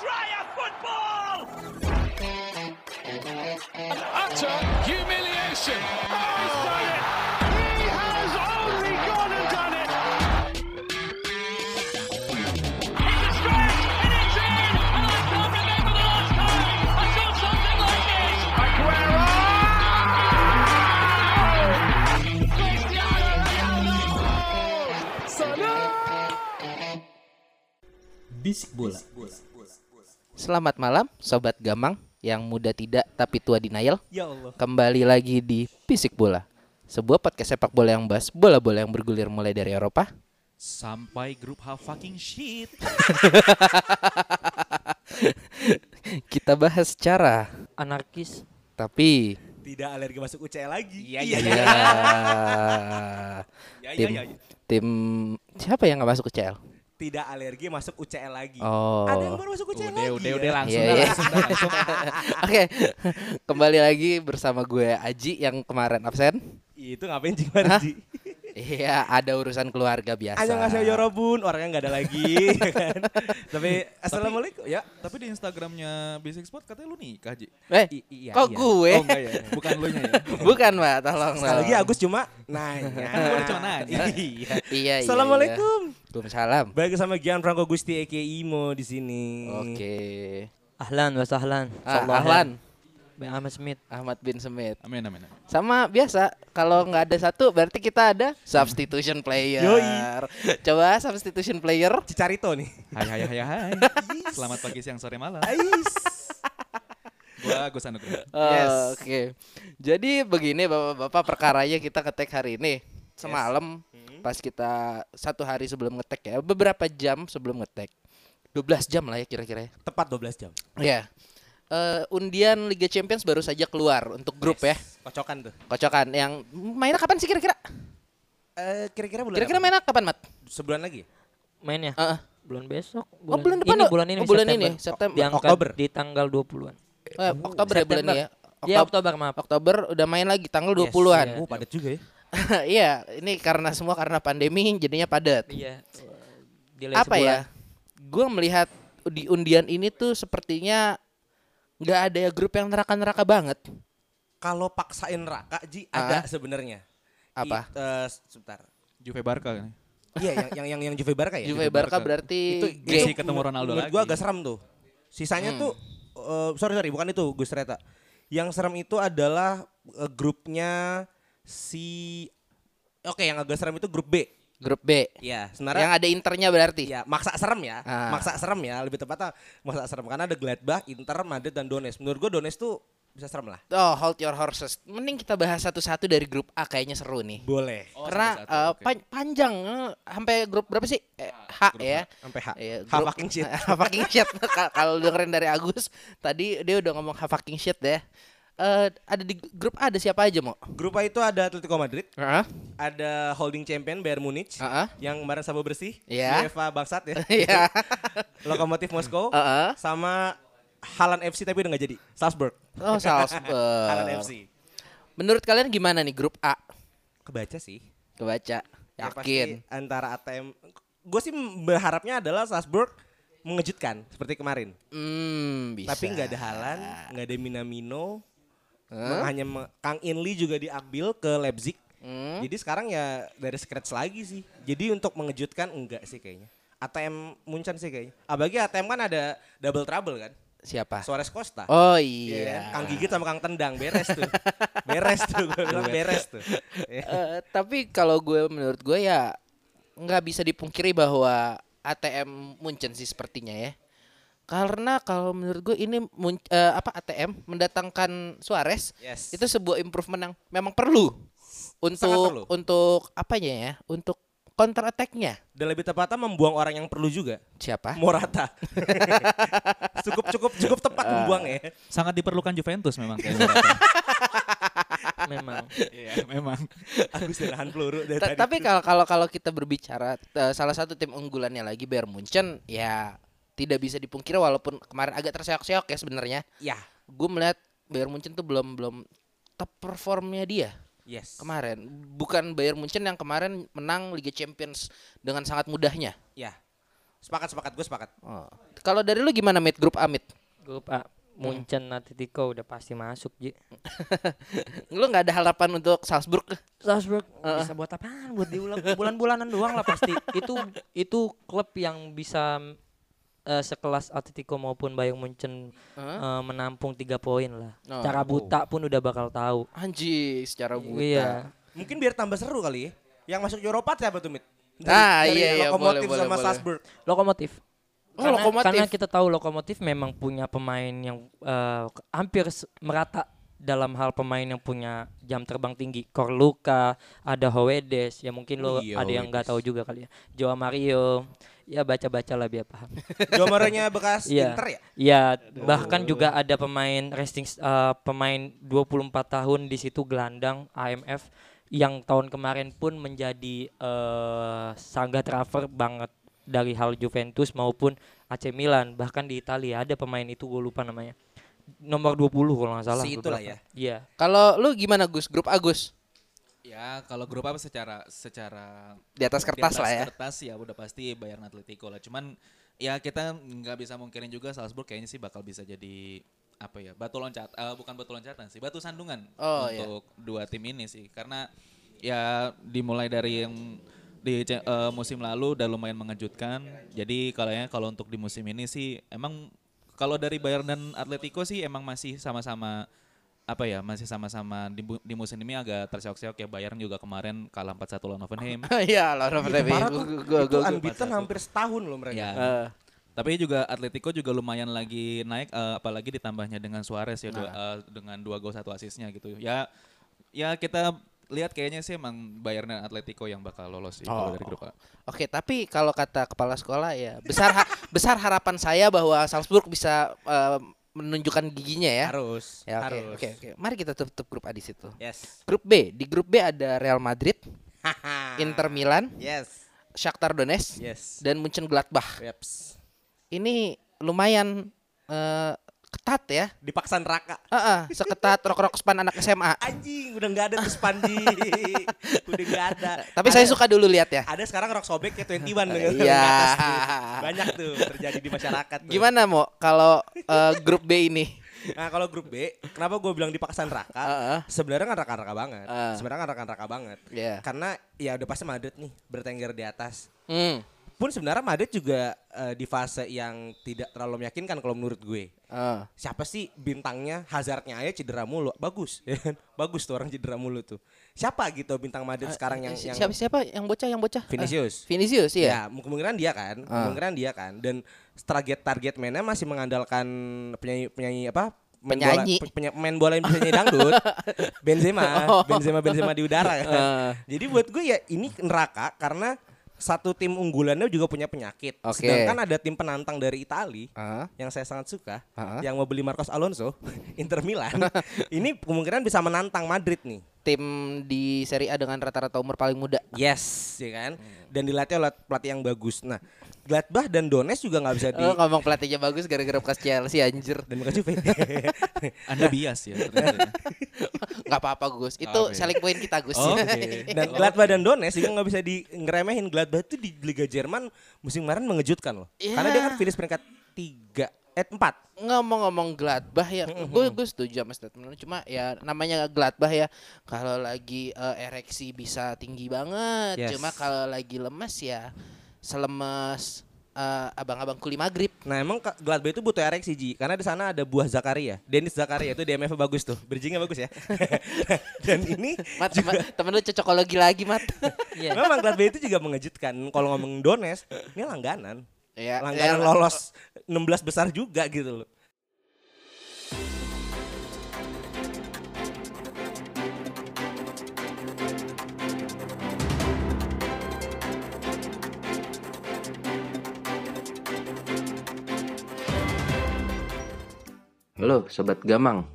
Dryer football! utter humiliation. He's done it! He has only gone and done it! It's a stretch and it's in! And I can't remember the last time I saw something like this! Aguero! Cristiano Ronaldo! Salah! Bisik bola. Selamat malam, sobat gamang yang muda tidak tapi tua denial. Ya Allah. Kembali lagi di Fisik Bola. Sebuah podcast sepak bola yang bahas bola-bola yang bergulir mulai dari Eropa Sampai grup how fucking shit. kita bahas secara anarkis tapi Tidak alergi masuk UCL lagi. Iya, ya, iya, Ya, tim ya, ya. tim siapa yang nggak masuk ke CL? Tidak alergi masuk UCL lagi. Oh. Ada yang baru masuk UCL Udah, lagi. udah, ya? udah langsung, Iya, dah, iya. langsung, dah, langsung. Oke, kembali lagi bersama gue Aji yang kemarin absen. Itu ngapain Cing Marji? Iya, ada urusan keluarga biasa. Hanya ngasih Yorobun, orangnya nggak ada lagi, ya kan? Tapi assalamualaikum ya. Tapi di Instagramnya Basic Sport katanya lu nikah, Ji. Eh, I- iya, kok iya. gue? Oh enggak ya, bukan lu nya ya. Bukan, Mbak, tolong. Sekali lagi. Agus cuma nanya. Kan gua cuma nanya. Iya. Iya, iya. Assalamualaikum. iya. Waalaikumsalam. Balik sama Gian Franco Gusti Eke Imo di sini. Oke. ahlan wa sahlan Ah, Sallallahu Ahlan, Bang Ahmad Smith Ahmad bin Semit. Amin, amin. amin. Sama biasa, kalau nggak ada satu berarti kita ada substitution player. Yoi. Coba substitution player. Cicarito nih. Hai, hai, hai, hai. Selamat pagi, siang, sore, malam. Ais. Gua Agus Anugrah. Oh, Yes. Oke. Jadi begini Bapak-bapak perkaranya kita ngetek hari ini. Semalam pas kita satu hari sebelum ngetek ya, beberapa jam sebelum ngetek. 12 jam lah ya kira-kira ya. Tepat 12 jam. Ya. Eh, undian Liga Champions baru saja keluar untuk grup ya. Kocokan tuh. Kocokan yang mainnya kapan sih kira-kira? Eh kira-kira bulan Kira-kira mainnya kapan, Mat? sebulan lagi. main ya Heeh. bulan besok Oh, bulan depan ini bulan ini Oh, bulan September. ini, September. diangkat Oktober. di tanggal 20-an Eh, Oktober ya bulan ini ya. ya Oktober, Oktober maaf Oktober udah main lagi tanggal Yes, 20-an. iya. Oh, padat juga ya. Iya, ini karena semua karena pandemi jadinya padat. iya delay Apa sebulan. ya? Gue melihat di undian ini tuh sepertinya nggak ada ya grup yang neraka-neraka banget. Kalau paksain Raka Ji Ah. ada sebenarnya. Apa? I- eh, sebentar. Juve Barca kan. Iya, yang yang yang yang Juve Barca ya. Juve Barca berarti itu. Messi ketemu Ronaldo menurut lagi. gua agak seram tuh. Sisanya Hmm. tuh eh, sorry sorry bukan itu Gus Reta. Yang serem itu adalah eh, grupnya si Oke, yang agak serem itu grup B. grup B. Iya, Yang sebenarnya ada internya berarti. Iya, maksa serem ya. Ah. Maksa serem ya, lebih tepatnya maksa serem karena ada Gladbach, Inter, Madrid dan Donetsk. Menurut gua Donetsk tuh bisa serem lah. Oh, hold your horses. Mending kita bahas satu-satu dari grup A kayaknya seru nih. Boleh. Oh, Karena satu-satu, eh, oke. pan- panjang eh, sampai grup berapa sih? Eh, H ya. Sampai H. Iya, H grup- fucking shit. H fucking shit. Ka- Kalau dengerin dari Agus tadi dia udah ngomong H fucking shit deh. Eh, ada di grup A ada siapa aja mau? Grup A itu ada Atletico Madrid, Heeh. ada holding champion Bayern Munich Heeh. yang kemarin sabu bersih, Iya. UEFA bangsat ya. Iya. Lokomotif Moskow Heeh. sama Halan FC tapi udah nggak jadi. Salzburg. Oh, Salzburg. Halan FC. Menurut kalian gimana nih grup A? Kebaca sih. Kebaca. Ya, Yakin. pasti antara ATM. Gue sih berharapnya adalah Salzburg mengejutkan seperti kemarin. Hmm, bisa. Tapi nggak ada Halan, nggak ada Minamino. Hah? Hanya Kang Inli juga diambil ke Leipzig. Hmm. Jadi sekarang ya dari scratch lagi sih. Jadi untuk mengejutkan enggak sih kayaknya. ATM Munchen sih kayaknya. Apalagi ATM kan ada double trouble kan. Siapa? Suarez Costa. Oh Iya iya. kan? Kang Gigit sama Kang Tendang beres tuh. beres tuh gue bilang beres tuh. Eh, tapi kalau gue menurut gue ya nggak bisa dipungkiri bahwa ATM Munchen sih sepertinya ya. Karena kalau menurut gue ini mun- eh, apa ATM mendatangkan Suarez Yes. itu sebuah improvement yang memang perlu untuk perlu. untuk apanya ya? Untuk counter attack-nya. Dan lebih tepatnya membuang orang yang perlu juga. Siapa? Morata. cukup cukup cukup tepat membuang ya. Sangat diperlukan Juventus memang memang Iya, memang. Agus nahan peluru dari Ta- tadi. tapi kalau kalau kalau kita berbicara eh, salah satu tim unggulannya lagi Bayern Munchen ya tidak bisa dipungkiri walaupun kemarin agak terseok-seok ya sebenarnya. ya, Gue melihat Bayern Munchen tuh belum belum top performnya dia yes. kemarin. Bukan Bayern Munchen yang kemarin menang Liga Champions dengan sangat mudahnya. Ya. Sepakat sepakat gue sepakat. Oh. Kalau dari lu gimana Mit grup A Mit? Grup A Munchen Atletico udah pasti masuk Ji. Lu nggak ada harapan untuk Salzburg? Salzburg Heeh. bisa buat apaan? Buat di bulan-bulanan doang lah pasti. itu itu klub yang bisa eh, sekelas Atletico maupun Bayern Munchen Heeh. eh, menampung tiga poin lah. Oh. Cara buta pun udah bakal tahu. Anjing, secara buta. Iya. Mungkin biar tambah seru kali ya. Yang masuk Eropa siapa tuh, Mit? Ah, iya, iya, Lokomotif boleh, sama boleh. Salzburg. Lokomotif. Oh, karena, Lokomotif. karena kita tahu Lokomotif memang punya pemain yang eh, hampir merata dalam hal pemain yang punya jam terbang tinggi. Korluka, ada Howedes, ya mungkin lo Iya, ada yang nggak tahu juga kali ya. Joao Mario, ya baca-baca lah biar paham. Jomaranya bekas Iya. Inter ya? Iya, bahkan juga ada pemain resting eh, pemain 24 tahun di situ gelandang AMF yang tahun kemarin pun menjadi eh sangat transfer banget dari hal Juventus maupun AC Milan bahkan di Italia ada pemain itu gue lupa namanya nomor 20 kalau nggak salah Si itulah ya. Iya. Kalau lu gimana Gus? Grup Agus Ya kalau grup apa secara secara di atas kertas di atas lah ya. kertas ya udah pasti Bayern Atletico lah. Cuman ya kita nggak bisa mungkirin juga Salzburg kayaknya sih bakal bisa jadi apa ya batu loncat eh, bukan batu loncatan sih batu sandungan Oh, iya. untuk dua tim ini sih karena ya dimulai dari yang di eh, musim lalu udah lumayan mengejutkan jadi kalau ya kalau untuk di musim ini sih emang kalau dari Bayern dan Atletico sih emang masih sama-sama apa ya masih sama-sama di, di musim ini agak terseok-seok ya Bayern juga kemarin kalah 4-1 lawan Hoffenheim Iya, Itu tuh. gua- gua- Itu unbeaten hampir setahun loh mereka. Ya. Eh, Tapi juga Atletico juga lumayan lagi naik eh, apalagi ditambahnya dengan Suarez ya dua- eh, dengan dua gol satu asisnya gitu. Ya ya kita lihat kayaknya sih emang Bayern dan Atletico yang bakal lolos sih kalau Oh. dari grup A. Oke, tapi kalau kata kepala sekolah ya besar ha- besar harapan saya bahwa Salzburg bisa eh, menunjukkan giginya ya. Harus. Ya, oke, harus. oke, oke. Mari kita tutup grup A di situ. Yes. Grup B, di grup B ada Real Madrid, Inter Milan, Yes. Shakhtar Donetsk, Yes. dan Munchen Gladbach. Yeps. Ini lumayan eh, ketat ya. Dipaksa neraka. Heeh, seketat rok-rok span anak SMA. Anjing, udah nggak ada tuh Spandi. udah nggak ada. Tapi Ada- saya suka dulu lihat ya. Ada sekarang rock sobek kayak 21 dengan Iya. Banyak tuh terjadi di masyarakat. tuh. Gimana mau kalau eh, grup B ini? Nah kalau grup B, kenapa gue bilang dipaksa neraka? Heeh. Sebenarnya kan raka-raka banget. Ah. Sebenarnya kan raka-raka banget. Iya. Karena ya udah pasti Madrid nih bertengger di atas. Hmm. Pun sebenarnya Madrid juga eh, di fase yang tidak terlalu meyakinkan kalau menurut gue. Eh. Siapa sih bintangnya Hazardnya aja cedera mulu. Bagus, ya kan? Bagus tuh orang cedera mulu tuh. Siapa gitu bintang Madrid sekarang yang yang siapa siapa yang bocah yang bocah? Vinicius. Eh, Vinicius iya. Ya, kemungkinan dia kan, Ah. kemungkinan dia kan. Dan target target mainnya masih mengandalkan penyanyi penyanyi apa? Penyanyi. bola, main bola yang bisa nyanyi dangdut. Benzema, Benzema Benzema di udara kan. Ah. Jadi buat gue ya ini neraka karena satu tim unggulannya juga punya penyakit. Oke. Sedangkan ada tim penantang dari Itali Ah. yang saya sangat suka, Ah. yang mau beli Marcos Alonso, Inter Milan. ini kemungkinan bisa menantang Madrid nih. Tim di Serie A dengan rata-rata umur paling muda. Yes, ya kan? Dan dilatih oleh pelatih yang bagus. Nah, Gladbach dan Donetsk juga nggak bisa di Oh, ngomong pelatihnya bagus gara-gara bekas Chelsea anjir. dan bekas Juve. Anda bias ya ternyata. Nggak apa-apa Gus. Itu Oke. selling point kita Gus. Oke. dan Gladbach dan Donetsk juga nggak bisa di ngeremehin. Gladbach itu di Liga Jerman musim kemarin mengejutkan loh. Iya. Karena dia kan finish peringkat 3 eh 4. Ngomong-ngomong Gladbach ya, gue gue setuju sama statement lu. Cuma ya namanya Gladbach ya, kalau lagi eh, ereksi bisa tinggi banget. Yes. Cuma kalau lagi lemes ya selemes eh, abang-abang kuli maghrib. Nah, emang Gladbach itu butuh ereksi Ji, karena di sana ada buah Zakaria. Dennis Zakaria itu DMF bagus tuh. Bridgingnya bagus ya. dan ini Mat, temen, temen lu cocokologi lagi, Mat. Iya. memang Gladbach itu juga mengejutkan. Kalau ngomong Donetsk, ini langganan. Ya, langganan ya, lolos 16 besar juga gitu loh. Halo Sobat Gamang.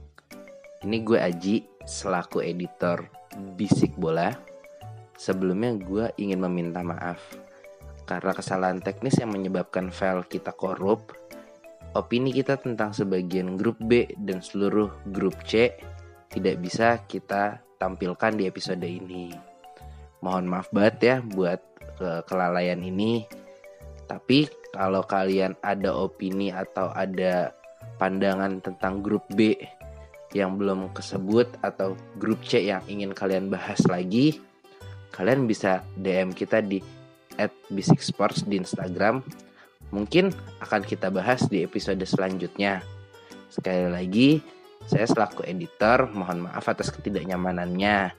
Ini gue Aji selaku editor Bisik Bola. Sebelumnya gue ingin meminta maaf Karena kesalahan teknis yang menyebabkan file kita korup Opini kita tentang sebagian grup B dan seluruh grup C Tidak bisa kita tampilkan di episode ini. Mohon maaf banget ya buat ke- kelalaian ini. Tapi kalau kalian ada opini atau ada pandangan tentang grup B yang belum kesebut atau grup C yang ingin kalian bahas lagi, kalian bisa DM kita di @bisik_sports di Instagram. Mungkin akan kita bahas di episode selanjutnya. Sekali lagi, saya selaku editor mohon maaf atas ketidaknyamanannya.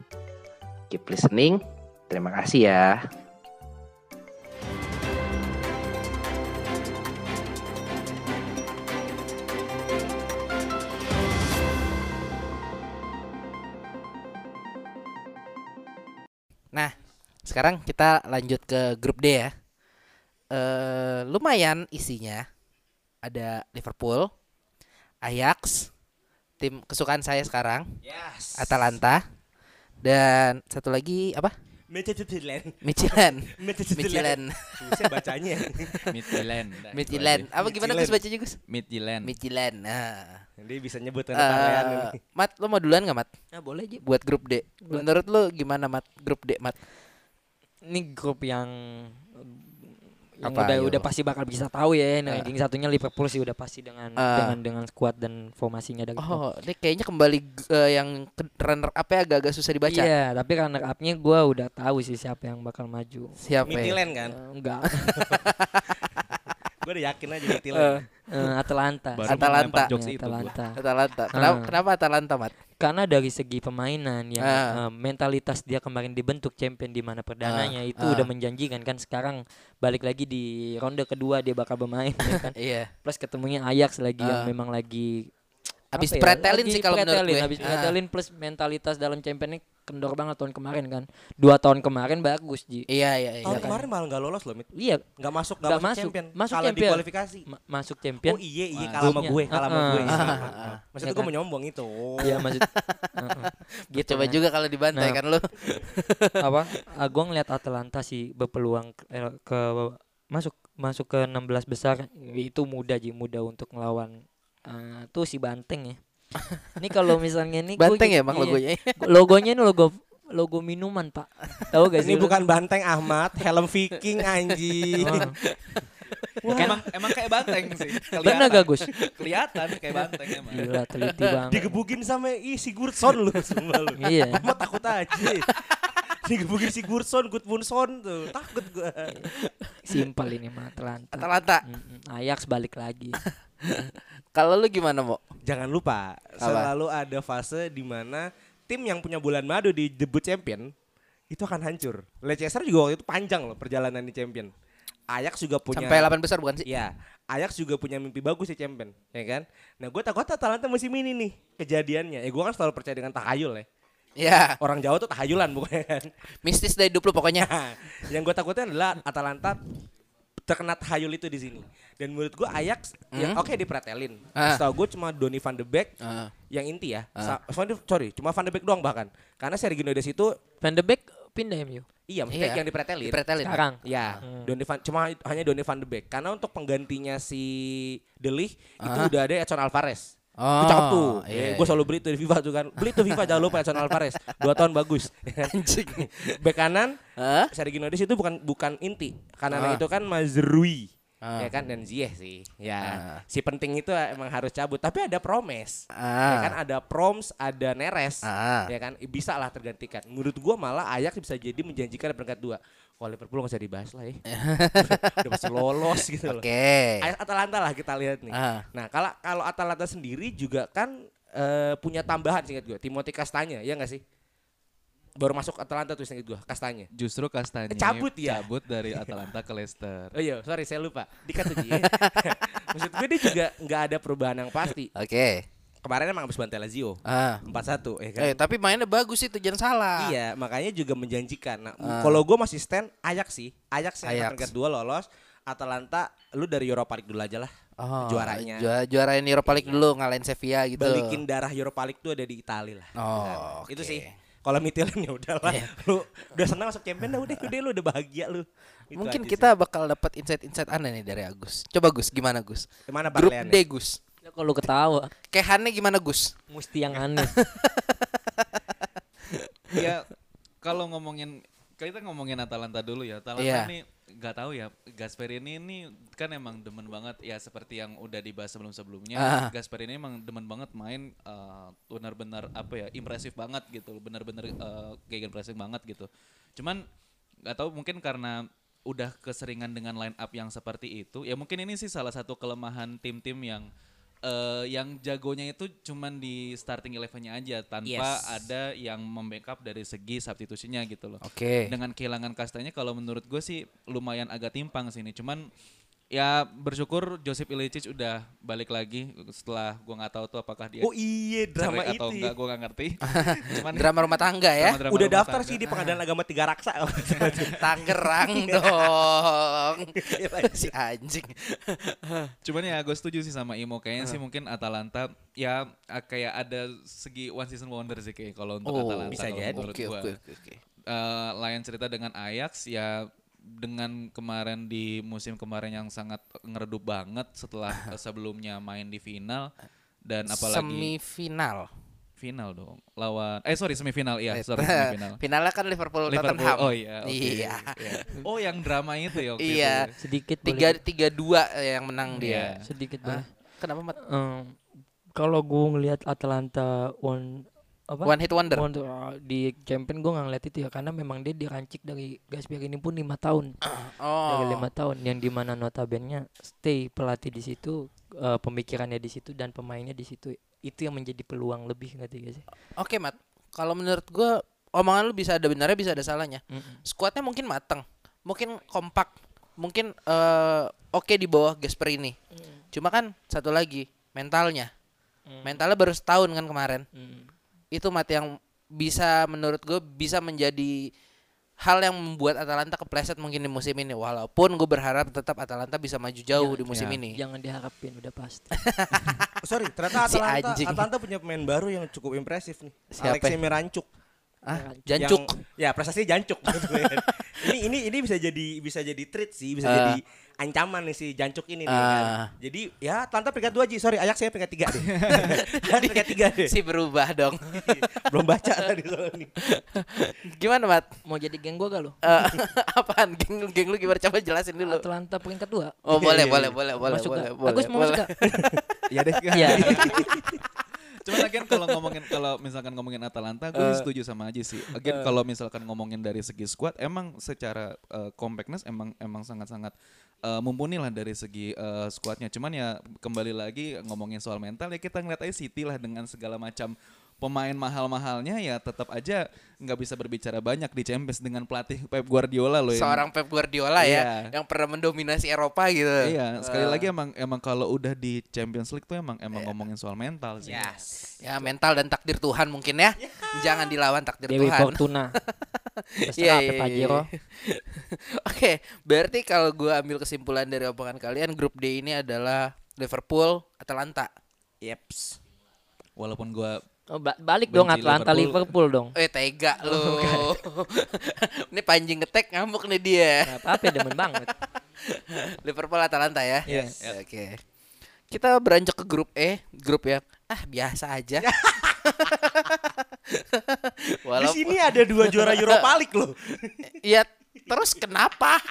Keep listening. Terima kasih ya. Sekarang kita lanjut ke grup D ya. Eh lumayan isinya. Ada Liverpool, Ajax, tim kesukaan saya sekarang, Yes. Atalanta, dan satu lagi apa? Midtjylland. Michelin. Midtjylland. Michelin. Susah bacanya. Midtjylland. Michelin. Apa gimana Gus bacanya Gus? Midtjylland. Michelin. Nah. Dia bisa nyebut nih. Mat, lo mau duluan gak Mat? Nah, boleh aja. Buat grup D. Menurut lo gimana Mat? Grup D Mat? Ini grup yang yang Apa, udah ayo? udah pasti bakal bisa tahu ya. Nah, ranking satunya Liverpool sih udah pasti dengan Eh. dengan dengan squad dan formasinya dari Oh, ini kayaknya kembali eh, yang ke- runner up ya agak-agak susah dibaca. Iya, tapi runner up-nya gua udah tahu sih siapa yang bakal maju. Siapa? ya? Midtjylland kan? Eh, enggak. Gue udah yakin aja Midtjylland. Eh, Atalanta. Baru Atalanta. jokes Ya, itu gua. Atalanta. Atalanta. Kenapa, Ah. kenapa Atalanta, Mat? Karena dari segi permainan yang Ah. eh, mentalitas dia kemarin dibentuk champion di mana perdananya itu ah. udah menjanjikan kan sekarang balik lagi di ronde kedua dia bakal bermain ya kan. Iya. Plus ketemunya Ajax lagi yang Ah. memang lagi Habis ya, pretelin sih kalau menurut gue. Habis Ah. pretelin plus mentalitas dalam champion ini kendor banget tahun kemarin kan. Dua tahun kemarin bagus Ji. Iya, iya, iya. Tahun kan? kemarin malah nggak lolos loh, Mit. Iya, Nggak masuk, nggak masuk, masuk. champion. Masuk Kalah di champion. kualifikasi. ma- masuk champion. Oh iya, iya kalah sama grupnya. gue, kalah sama gue. ah, Iya. ah. Maksudnya Ya gue kan? mau nyombong itu. Iya maksud Heeh. gitu Coba juga kalau dibantai Nah. kan lu. apa gue ngeliat Atalanta sih berpeluang ke, eh, masuk masuk ke 16 besar itu mudah ji mudah untuk ngelawan eh, tuh si Banteng ya ini kalau misalnya ini Banteng ya Bang iya. logonya. logonya ini logo logo minuman pak tahu gak sih Ini bukan Banteng Ahmad, helm Viking anjing. Oh. Emang emang kayak banteng sih. bener gak Gus Kelihatan kayak banteng emang. gila teliti banget Digebukin sama i Sigurdsson lu sumpah lu. iya Mama takut aja. Digebukin Sigurdsson, Gudmundsson tuh. Takut gua. simpel ini mah Atalanta Atalanta. Mm-mm. Ajax balik lagi Kalau lu gimana, Mo? Jangan lupa, selalu ada fase di mana tim yang punya bulan madu di debut champion itu akan hancur. Leicester juga waktu itu panjang loh perjalanan di champion. Ajax juga punya Sampai 8 besar bukan sih? Iya, Ajax juga punya mimpi bagus di champion, ya kan? Nah, gue takut Atalanta musim ini nih kejadiannya. Ya gue kan selalu percaya dengan tahayul ya. Iya. Orang Jawa tuh tahayulan bukan kan? Mistis dari hidup lu pokoknya. Yang gue takutnya adalah Atalanta terkena tahayul itu di sini. Dan menurut gue Ajax yang oke dipretelin. Ah. Setahu gue cuma Donny van de Beek Ah. yang inti ya. Ah. De- sorry, cuma van de Beek doang bahkan. Karena Sergio Nodes itu Van de Beek pindah MU iya maksudnya Iya. yang dipretelin. Dipretelin. sekarang Ya, Hmm. Donny van, cuma hanya Donny van de Beek. Karena untuk penggantinya si De Ligt itu Ah. udah ada Edson Alvarez. Oh, itu cakep tuh. iya, gue selalu beli tuh di FIFA tuh kan. Beli tuh FIFA jangan lupa Edson Alvarez. Dua tahun bagus. Anjing. Bek kanan Hah? Sergio Nodes itu bukan bukan inti. Kanan Ah. itu kan Mazrui. Ah. Ya kan dan Ziyech sih. Ya. Ah. Si penting itu emang harus cabut, tapi ada Promes. Ya Ah. kan ada Proms, ada Neres. Ah. Ya kan bisa lah tergantikan. Menurut gua malah Ajax bisa jadi menjanjikan peringkat dua. Kalau Liverpool nggak usah dibahas lah ya. Udah pasti lolos gitu loh. Oke. Ajax Atalanta lah kita lihat nih. Ah. Nah, kalau kalau Atalanta sendiri juga kan eh, punya tambahan singkat gua, Timothy Castagna, ya nggak sih? Baru masuk Atalanta tuh singkat gua, Castagna. Justru Kastanya Eh, cabut ya? cabut dari Atalanta ke Leicester. Oh iya, sorry saya lupa. Dikat tuh. Maksud gue dia juga nggak ada perubahan yang pasti. Oke. Kemarin emang habis bantai Lazio. Ah. 4-1 ya kan. Eh, tapi mainnya bagus itu jangan salah. Iya, makanya juga menjanjikan. Nah, Ah. kalau gue masih stand Ajax sih. Ajax yang peringkat 2 lolos. Atalanta lu dari Europa League dulu aja lah. Oh, Juaranya. Juara juarain Europa League dulu ngalahin Sevilla gitu. Balikin darah Europa League tuh ada di Italia lah. Oh, Kan. oke. Itu sih. Kalau Midtjylland ya udahlah. Iya. Lu udah senang masuk champion dah udah, udah lu udah bahagia lu. Itu Mungkin kita bakal dapat insight-insight aneh nih dari Agus. Coba Gus, gimana Gus? sih. Gimana Grup? D Gus. Ya, kalau ketawa Kehannya gimana Gus? mesti yang aneh ya kalau ngomongin kita ngomongin Atalanta dulu ya. Atalanta Iya. ini nggak tahu ya. Gasperini ini kan emang demen banget ya seperti yang udah dibahas sebelum-sebelumnya. Ah. Gasperini emang demen banget main eh, benar-benar apa ya impresif banget gitu. Benar-benar uh, gegen pressing banget gitu. Cuman nggak tahu mungkin karena udah keseringan dengan line up yang seperti itu. Ya mungkin ini sih salah satu kelemahan tim-tim yang eh, yang jagonya itu cuman di starting elevennya aja tanpa Yes. ada yang membackup dari segi substitusinya gitu loh. Oke. Dengan kehilangan kastanya kalau menurut gue sih lumayan agak timpang sini. Cuman ya bersyukur Josip Ilicic udah balik lagi setelah gue nggak tahu tuh apakah dia Oh iya drama itu. atau enggak gue nggak ngerti. Cuman Drama rumah tangga ya. drama-drama Udah rumah daftar tangga. sih di pengadilan agama Tiga Raksa. Tangerang dong. si anjing. Cuman ya gue setuju sih sama Imo kayaknya sih mungkin Atalanta ya kayak ada segi one season wonder sih kayak kalau untuk Oh, Atalanta bisa jadi. menurut Oke gua. oke oke oke. Eh, lain cerita dengan Ajax ya dengan kemarin di musim kemarin yang sangat ngeredup banget setelah sebelumnya main di final dan apalagi Semifinal. final dong lawan eh sorry semifinal iya Eh, sorry semifinal Finalnya kan Liverpool, Liverpool Tottenham. oh iya oke Iya. iya. oh yang drama itu ya waktu itu Iya. ya? Sedikit Tiga boleh- tiga dua yang menang dia. Iya. sedikit boleh. Kenapa Mat? Em, kalau gue ngelihat Atalanta one apa One hit wonder. Wonder, uh, di champion gue nggak ngeliat itu ya karena memang dia dirancik dari Gasperini pun lima tahun dari Oh. lima tahun yang di mana notabene stay pelatih di situ uh, pemikirannya di situ dan pemainnya di situ itu yang menjadi peluang lebih ngerti gak sih Oke Mat. Kalau menurut gua omongan lu bisa ada benarnya bisa ada salahnya. Mm-mm. Skuadnya mungkin mateng, mungkin kompak, mungkin eh, oke di bawah Gasperini. Cuma kan satu lagi mentalnya. Mentalnya baru setahun kan kemarin. Mm. Itu Mat yang bisa menurut gue bisa menjadi hal yang membuat Atalanta kepleset mungkin di musim ini walaupun gue berharap tetap Atalanta bisa maju jauh di musim ya. ini jangan diharapin udah pasti Sorry, ternyata Si Atalanta, anjing. Atalanta punya pemain baru yang cukup impresif nih. Siapa? Alexei Mirancuk. ah jancuk Yang- ya prestasinya jancuk. ini ini ini bisa jadi bisa jadi treat sih, bisa Ah. jadi ancaman nih si jancuk ini nih kan. Ah. Jadi ya Atalanta peringkat dua Ji, sorry Ajax saya peringkat tiga deh. Ajax peringkat tiga deh. si berubah dong Belum baca tadi soal ini. gimana Mat mau jadi geng gue gak lo Eh, apaan geng geng lu gimana coba jelasin dulu Atalanta peringkat dua oh boleh Iya, boleh iya. boleh boleh masuk boleh boleh Agus mau masuk boleh. gak? Iya deh. Iya. Cuma lagian kalau ngomongin kalau misalkan ngomongin Atalanta, gue Eh. setuju sama aja sih. Again kalau misalkan ngomongin dari segi squad, emang secara uh, compactness emang emang sangat-sangat uh, mumpuni lah dari segi uh, squadnya. Cuman ya kembali lagi ngomongin soal mental ya kita ngeliat aja City lah dengan segala macam pemain mahal-mahalnya ya tetap aja nggak bisa berbicara banyak di Champions dengan pelatih Pep Guardiola loh. yang- seorang Pep Guardiola ya Iya. yang pernah mendominasi Eropa gitu Iya, sekali Eh, lagi emang emang kalau udah di Champions League tuh emang emang ngomongin soal mental sih. Yes. ya mental dan takdir Tuhan mungkin ya jangan dilawan takdir Dewi Tuhan Fortuna Iya, iya, Pep iya. Oke, berarti kalau gua ambil kesimpulan dari omongan kalian, grup D ini adalah Liverpool, Atalanta. Yeps. Walaupun gua Oh, ba- balik dong Atlanta Liverpool, dong. Eh tega lu. ini panjing ngetek ngamuk nih dia. Gak apa-apa ya, demen banget. Liverpool Atalanta ya. Yes. Oke. Kita beranjak ke grup E, grup yang ah biasa aja. Di Walaupun sini ada dua juara Europa League loh. ya terus kenapa?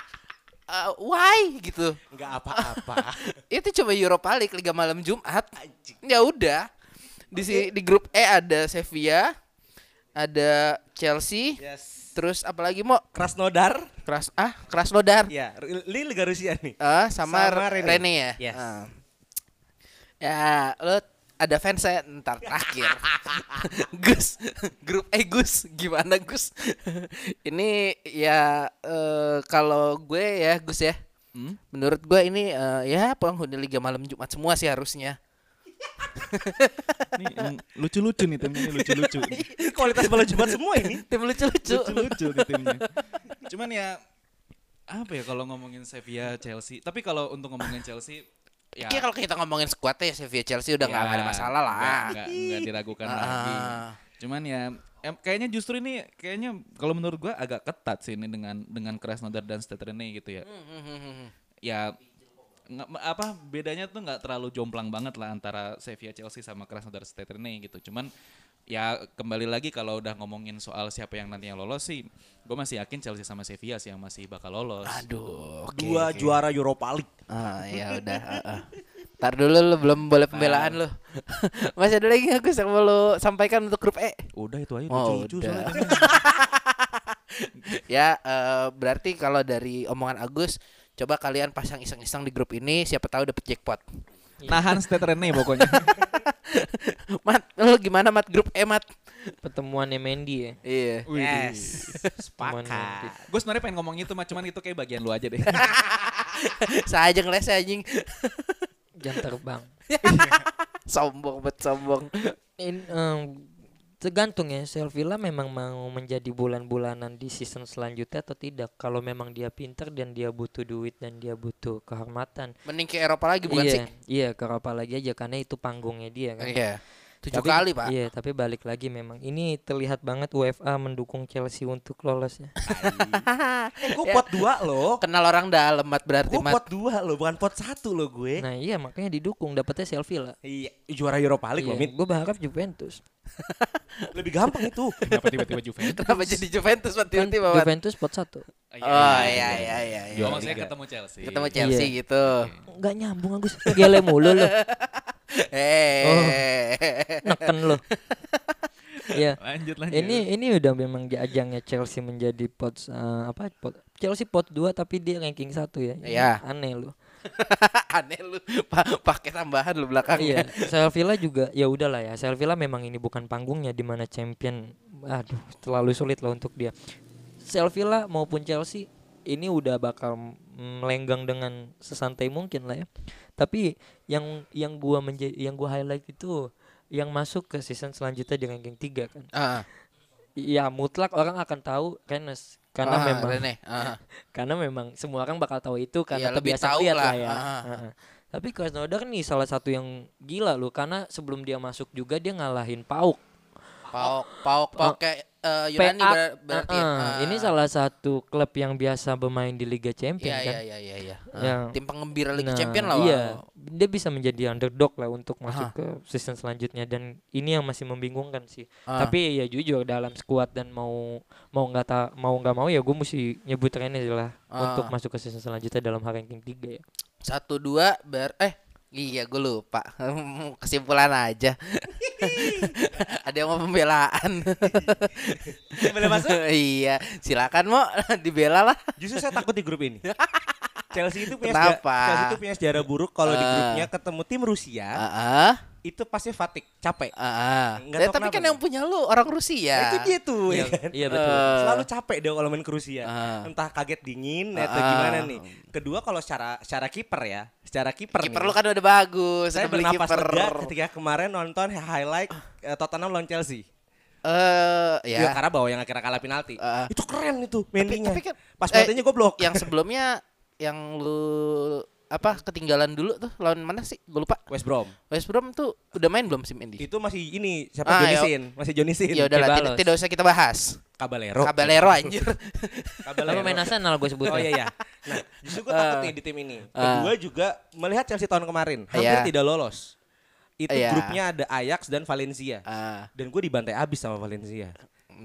Uh, why gitu? Enggak apa-apa. Itu cuma Europa League Liga Malam Jumat. Ya udah. Di si- di grup E ada Sevilla, ada Chelsea, Yes. terus apalagi mau Krasnodar. Kras ah Krasnodar. Ya, ini Liga Rusia nih. Ah, sama, Sama Rene. Rene. ya. Yes. Ah. Ya, lo ada fans saya ntar terakhir. Gus, grup E Gus, gimana Gus? ini ya eh, kalau gue ya Gus ya, Hmm? menurut gue ini eh, ya penghuni Liga Malam Jumat semua sih harusnya. Ini lucu-lucu nih timnya ini lucu-lucu. Kualitas bola Jumat semua ini. Tim lucu-lucu. lucu-lucu nih timnya. Cuman ya apa ya kalau ngomongin Sevilla, Chelsea. Tapi kalau untuk ngomongin Chelsea ya Iya kalau kita ngomongin squadnya ya Sevilla Chelsea udah nggak ya, ada masalah lah. Nggak, diragukan Ah. lagi. Cuman ya em, kayaknya justru ini kayaknya kalau menurut gua agak ketat sih ini dengan dengan Krasnodar dan Stade Rennais gitu ya. Hmm, Ya nggak apa bedanya tuh nggak terlalu jomplang banget lah antara Sevilla Chelsea sama Krasnodar Rennais gitu. Cuman ya kembali lagi kalau udah ngomongin soal siapa yang nantinya lolos sih, gue masih yakin Chelsea sama Sevilla sih yang masih bakal lolos. Aduh. oke, Dua oke. juara Europa League. Ah, ya udah. ah, ah. Ntar dulu lu belum boleh pembelaan lu. Masih ada lagi nggak Gus yang mau lu sampaikan untuk grup E? Udah itu aja Oh, lucu-lucu udah. soalnya. Ya, eh, berarti kalau dari omongan Agus, coba kalian pasang iseng-iseng di grup ini, siapa tahu dapet jackpot. Nahan state Rene pokoknya. Mat, lu gimana Mat grup E Mat? Pertemuannya Mendy ya. Iya. Yes. Mendy. gue sebenarnya pengen ngomong itu, mah cuman itu kayak bagian lu aja deh. Saya aja ngeles anjing. Jam terbang. sombong bet sombong. In, em, tergantung ya Sevilla memang mau menjadi bulan-bulanan di season selanjutnya atau tidak kalau memang dia pinter dan dia butuh duit dan dia butuh kehormatan Mending ke Eropa lagi bukan iya sih? iya ke Eropa lagi aja karena itu panggungnya dia kan Iya. Tujuh Tapi- kali, Pak. iya tapi balik lagi memang ini terlihat banget UEFA mendukung Chelsea untuk lolos ya Eh, gue pot dua loh. Kenal orang dalam Mat berarti Gue Mat. pot dua loh, bukan pot satu loh gue. nah iya makanya didukung dapetnya Sevilla Iya, juara Europa League loh, Mit. gue berharap Juventus Lebih gampang itu. Kenapa tiba-tiba Juventus? Kenapa jadi Juventus Kan tiba-tiba Mat? Juventus pot satu Oh iya iya iya. iya. Oh, maksudnya ketemu Chelsea. Ketemu Chelsea Iya. gitu. nggak nyambung Agus gele mulu lo Eh. neken lo Iya. Lanjut lanjut. Ini ini udah memang di ajangnya Chelsea menjadi pot eh, apa pot Chelsea pot 2 tapi dia ranking 1 ya. Ini Iya. Aneh lu. Aneh lu. Pa- Pakai tambahan lu belakangnya. iya. Sevilla juga ya udahlah ya. Sevilla memang ini bukan panggungnya di mana champion aduh terlalu sulit lah untuk dia. Sevilla maupun Chelsea ini udah bakal melenggang dengan sesantai mungkin lah ya. Tapi yang yang gua menjadi yang gua highlight itu yang masuk ke season selanjutnya di ranking 3 kan. Ah. Ya mutlak orang akan tahu Rennes karena Ah, memang Rene. Ah. karena memang semua orang bakal tahu itu karena lebih kebiasaan tahu lihat lah. lah ya. Ah. Heeh. Tapi Krasnodar nih salah satu yang gila loh karena sebelum dia masuk juga dia ngalahin Pauk. Pauk Pauk Pauk kayak eh, Yunani ber- berarti. Heeh. Ah. Ini salah satu klub yang biasa bermain di Liga Champions Iya kan. iya iya iya iya. Ah, Yang- Tim pengembira Liga Nah, Champion lah. Iya, dia bisa menjadi underdog lah untuk masuk Ah. ke season selanjutnya dan ini yang masih membingungkan sih. Ah. Tapi ya jujur dalam skuad dan mau mau nggak ta- mau nggak mau ya gue mesti nyebut Rennes lah Ah. untuk masuk ke season selanjutnya dalam ranking 3 ya. Satu dua ber eh iya gue lupa kesimpulan aja. Ada yang mau pembelaan. Boleh masuk? iya, silakan mau dibela lah. Justru saya takut di grup ini. Chelsea itu punya Kenapa? Chelsea itu punya sejarah buruk kalau di Ah. grupnya ketemu tim Rusia Heeh. itu pasti fatik, capek. Heeh. Nggak Ya, tapi kan yang punya lu orang Rusia. Nah, itu dia tuh ya Iya, kan. iya betul. Eh, Selalu capek dia kalau main ke Rusia. Ah. Entah kaget dingin atau Ah. gimana nih. Kedua kalau secara secara kiper ya, secara kiper Kiper lu kan udah bagus, saya bernapas lega ketika kemarin nonton highlight eh, Tottenham lawan Chelsea. Eh, Ya, ya. karena bawa yang akhirnya kalah penalti. Ah. itu keren itu Mendy-nya. tapi kan- Pas eh, penaltinya goblok. Yang sebelumnya yang lu apa ketinggalan dulu tuh lawan mana sih? Gue lupa. West Brom. West Brom tuh udah main belum sim Indy? Itu masih ini siapa Ah, Johnny ya- Sin, masih Johnny Sin. Ya udahlah, tidak, tidak usah kita bahas. Caballero. Caballero anjir. Caballero. Tapi main Arsenal gue sebutnya. Oh iya iya. Nah, justru gue takut nih di tim ini. Kedua juga melihat Chelsea tahun kemarin hampir Iya. tidak lolos. Itu Iya. grupnya ada Ajax dan Valencia. Ah. Dan gue dibantai abis sama Valencia.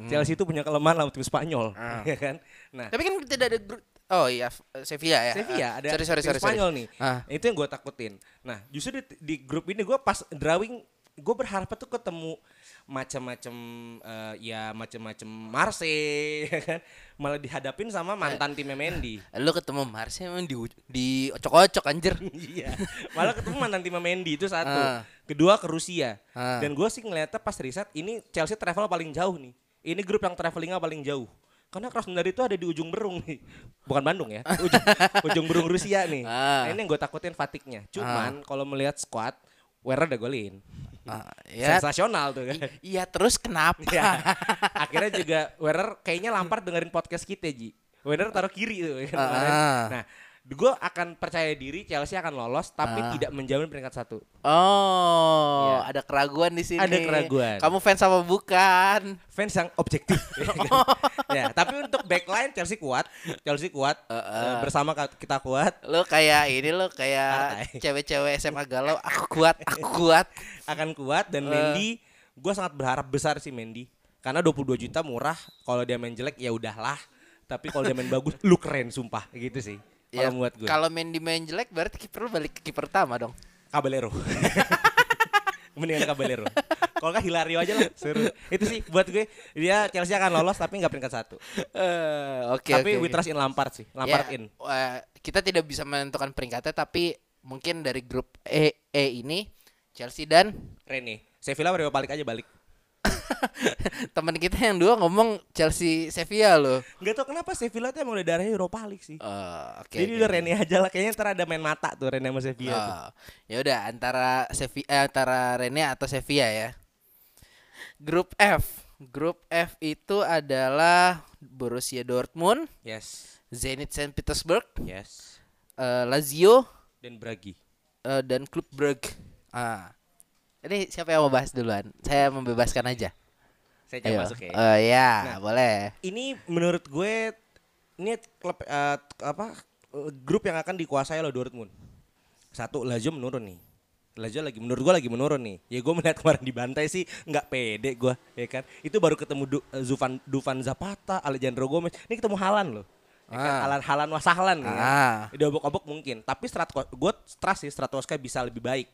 Chelsea itu punya kelemahan lawan tim Spanyol, ya kan? Nah, Tapi kan tidak ada grup Oh iya, F- Sevilla ya. Sevilla ada sorry, sorry, tim sorry, sorry. Spanyol nih. Ah. Itu yang gue takutin. Nah, justru di, di grup ini gue pas drawing gue berharap tuh ketemu macam-macam eh, ya macam-macam Marseille ya kan malah dihadapin sama mantan timnya Mendy Lu ketemu Marseille emang di di ocok-ocok anjir. iya malah ketemu mantan timnya Mendy itu satu Ah. kedua ke Rusia Ah. dan gue sih ngeliatnya pas riset ini Chelsea travel paling jauh nih ini grup yang travelingnya paling jauh karena Krasnodar itu ada di ujung berung nih bukan Bandung ya ujung, ujung berung Rusia nih Ah. nah, ini yang gue takutin fatiknya cuman kalau melihat squad Werner udah golin Ah, ya. sensasional tuh kan Iya, terus kenapa? Ya. Akhirnya juga Werner kayaknya Lampard dengerin podcast kita Ji. Werner taruh kiri tuh. kan. Ah. Nah, gue akan percaya diri Chelsea akan lolos tapi Ah. tidak menjamin peringkat satu. Oh, Iya. ada keraguan di sini. Ada keraguan. Kamu fans apa bukan? Fans yang objektif. ya kan? ya, tapi untuk backline Chelsea kuat, Chelsea kuat Eh, bersama ka- kita kuat Lo kayak ini lo kayak cewek-cewek SMA galau, aku kuat, aku kuat. akan kuat dan Eh. Mendy gue sangat berharap besar sih Mendy karena 22 juta murah kalau dia main jelek ya udahlah tapi kalau dia main bagus lu keren sumpah gitu sih Ya, kalau buat gue kalau Mendy main jelek berarti kiper lu balik ke kiper pertama dong. Caballero. Mendingan Caballero. Kalau nggak Hilario aja lah. Seru. Itu sih buat gue dia Chelsea akan lolos tapi nggak peringkat satu. Eh, Oke tapi oke, we trust in Lampard sih Lampard Ya, in. eh, kita tidak bisa menentukan peringkatnya tapi mungkin dari grup E E ini Chelsea dan Rene. Sevilla baru balik aja balik teman kita yang dua ngomong Chelsea Sevilla loh. nggak tau kenapa Sevilla tuh emang udah darahnya Europa League sih Eh, oke. jadi oke. udah Rene aja lah kayaknya ntar ada main mata tuh Rene sama Sevilla. Oh, ya udah antara Sevilla eh, antara Rene atau Sevilla ya. Grup F. Grup F itu adalah Borussia Dortmund, yes Zenit Saint Petersburg, yes eh, Lazio dan Bragi eh, dan Klub Brugge. Ah. Ini siapa yang mau bahas duluan? Saya membebaskan aja. saya Ayo. coba masuk ya Eh, ya, Nah. boleh. ini menurut gue ini klub eh, apa grup yang akan dikuasai oleh Dortmund. Satu Lazio menurun nih. Lazio lagi menurut gue lagi menurun nih. Ya gue melihat kemarin dibantai sih nggak pede gue, ya kan. Itu baru ketemu Du, eh, Zufan Dufan Zapata, Alejandro Gomez. Ini ketemu Halan loh. Ya kan? Ah. Halan Halan wasahlan kan. Ah. Diobok-obok mungkin, tapi Stratko gue trust sih Stratoska bisa lebih baik.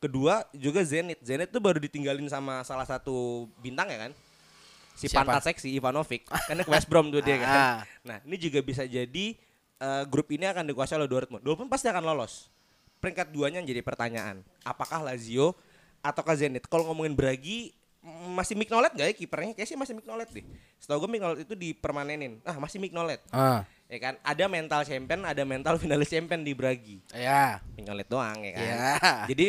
Kedua juga Zenit. Zenit tuh baru ditinggalin sama salah satu bintang ya kan? Si Siapa? pantat seksi Ivanovic. Karena ke West Brom tuh dia kan. Ah. Nah, ini juga bisa jadi eh, grup ini akan dikuasai oleh Dortmund. Dortmund pasti akan lolos. Peringkat duanya yang jadi pertanyaan. Apakah Lazio ataukah Zenit? Kalau ngomongin Bragi masih Mignolet gak ya kipernya? Kayaknya sih masih Mignolet deh. Setahu gue Mignolet itu dipermanenin. Ah, masih Mignolet. Ah. Ya kan? Ada mental champion, ada mental finalis champion di Bragi. Ya. Mignolet doang ya kan. Ya. Jadi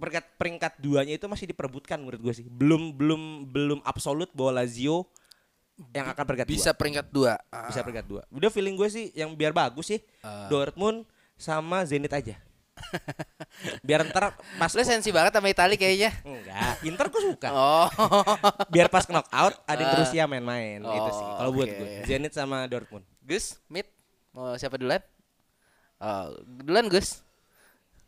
peringkat peringkat duanya itu masih diperebutkan menurut gue sih. Belum belum belum absolut bahwa Lazio yang akan peringkat dua. Bisa peringkat dua. Ah. bisa peringkat dua. Udah feeling gue sih yang biar bagus sih Dortmund sama Zenit aja. biar ntar pas Lu sensi banget sama Itali kayaknya. enggak, Inter gue suka. Oh. Biar pas knockout ada yang Ah. Rusia main-main itu sih. Oh, Kalau buat oke. gue Zenit sama Dortmund. Gus, Mit, mau siapa duluan? Oh, duluan Gus.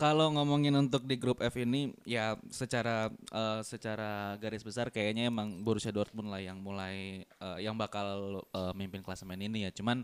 Kalau ngomongin untuk di grup F ini ya secara eh, secara garis besar kayaknya emang Borussia Dortmund lah yang mulai eh, yang bakal eh, mimpin klasemen ini ya. Cuman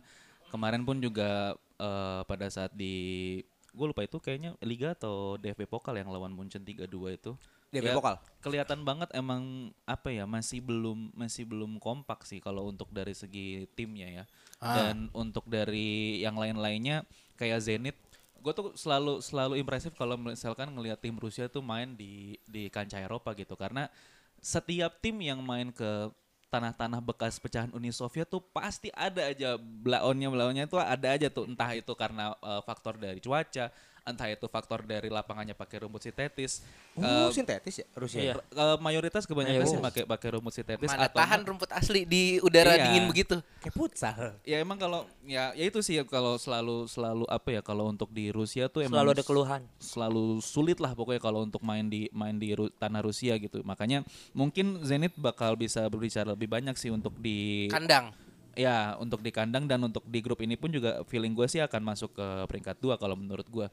kemarin pun juga eh, pada saat di gue lupa itu kayaknya Liga atau DFB Pokal yang lawan Munchen 3-2 itu. DFB Ya, Pokal? Kelihatan banget emang apa ya masih belum masih belum kompak sih kalau untuk dari segi timnya ya. Dan untuk dari yang lain-lainnya kayak Zenit gue tuh selalu selalu impresif kalau misalkan ngelihat tim Rusia tuh main di di kancah Eropa gitu. Karena setiap tim yang main ke tanah-tanah bekas pecahan Uni Soviet tuh pasti ada aja blaonnya blaonnya itu ada aja tuh. Entah itu karena eh, faktor dari cuaca entah itu faktor dari lapangannya pakai rumput sintetis Oh, Eh, sintetis ya Rusia. Iya. eh, mayoritas kebanyakan Iya, sih pakai pakai rumput sintetis Mana atau tahan rumput asli di udara Iya. dingin begitu. Kayak futsal. ya emang kalau ya ya itu sih kalau selalu selalu apa ya kalau untuk di Rusia tuh emang Selalu ada keluhan. selalu sulit lah pokoknya kalau untuk main di main di Ru- tanah Rusia gitu makanya mungkin Zenit bakal bisa berbicara lebih banyak sih untuk di Kandang. ya untuk di kandang dan untuk di grup ini pun juga feeling gue sih akan masuk ke peringkat dua kalau menurut gue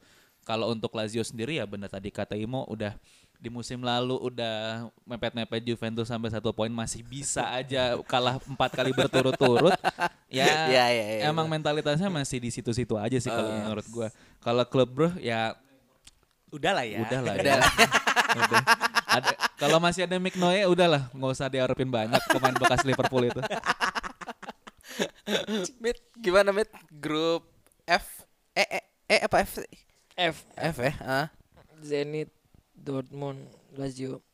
kalau untuk Lazio sendiri ya benar tadi kata Imo udah di musim lalu udah mepet-mepet Juventus sampai satu poin masih bisa aja kalah empat kali berturut-turut ya, Ya, ya, ya, emang mentalitasnya masih di situ-situ aja sih kalau menurut gue kalau klub bro ya Udah lah ya. udah lah ya. Udah. Ada kalau masih ada Mick Noe udahlah nggak usah diharapin banyak pemain bekas Liverpool itu. Mit, gimana Mit? Grup F E E E apa F? F F ya? Ah. Zenit Dortmund Lazio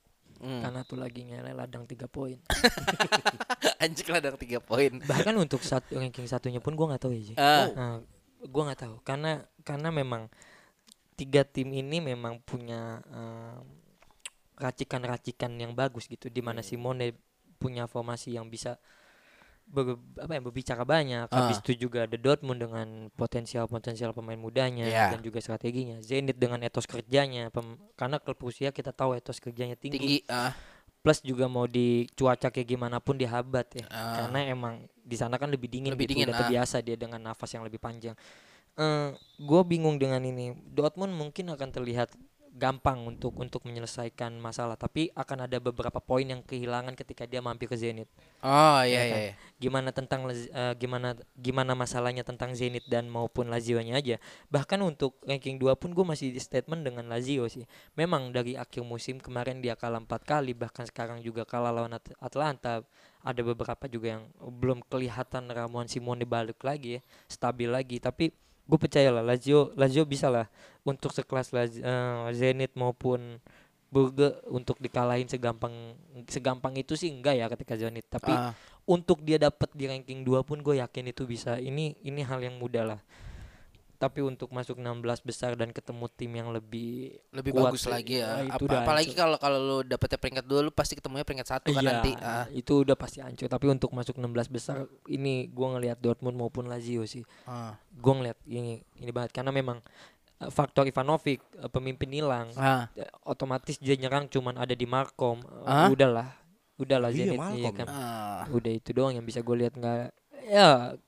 Hmm. karena tuh lagi ngelel ladang 3 poin. Anjing ada 3 poin. Bahkan untuk satu ranking satunya pun gua nggak tahu ya. Ji. Ah. Nah, gua nggak tahu karena karena memang tiga tim ini memang punya em, racikan-racikan yang bagus gitu di mana Simone punya formasi yang bisa ber- apa ya berbicara banyak. Habis Ah. itu juga ada Dortmund dengan potensial-potensial pemain mudanya Iya. dan juga strateginya. Zenit dengan etos kerjanya pem- karena klub Rusia kita tahu etos kerjanya tinggi. Tinggi. Ah. Plus juga mau di cuaca kayak gimana pun dihabat ya. Ah. Karena emang di sana kan lebih dingin Lebih gitu, dingin, udah ah. terbiasa dia dengan nafas yang lebih panjang. Eh gue bingung dengan ini. Dortmund mungkin akan terlihat gampang untuk untuk menyelesaikan masalah tapi akan ada beberapa poin yang kehilangan ketika dia mampir ke Zenit Oh iya Ya iya. kan? iya. gimana tentang eh, gimana gimana masalahnya tentang Zenit dan maupun Lazio-nya aja. Bahkan untuk ranking 2 pun gue masih di statement dengan Lazio sih. Memang dari akhir musim kemarin dia kalah empat kali bahkan sekarang juga kalah lawan At- Atlanta. Ada beberapa juga yang belum kelihatan ramuan Simone balik lagi ya, stabil lagi tapi gue percaya lah Lazio Lazio bisa lah untuk sekelas Laz- eh, Zenit maupun Brugge untuk dikalahin segampang segampang itu sih enggak ya ketika Zenit. Tapi Ah. untuk dia dapat di ranking 2 pun gue yakin itu bisa. Ini ini hal yang mudah lah tapi untuk masuk 16 besar dan ketemu tim yang lebih lebih kuat bagus lagi ya. nah, itu Apa- udah apalagi kalau kalau lu dapetnya peringkat dua lu pasti ketemunya peringkat satu kan Iya, nanti. Ah. itu udah pasti hancur tapi untuk masuk 16 besar ini gua ngelihat Dortmund maupun Lazio sih Ah. gua ngelihat ini ini banget karena memang eh, faktor Ivanovic eh, pemimpin hilang Ah. eh, otomatis dia nyerang cuman ada di Markom Ah? udahlah udahlah Iya, Zenit iya kan Ah. udah itu doang yang bisa gue lihat nggak ya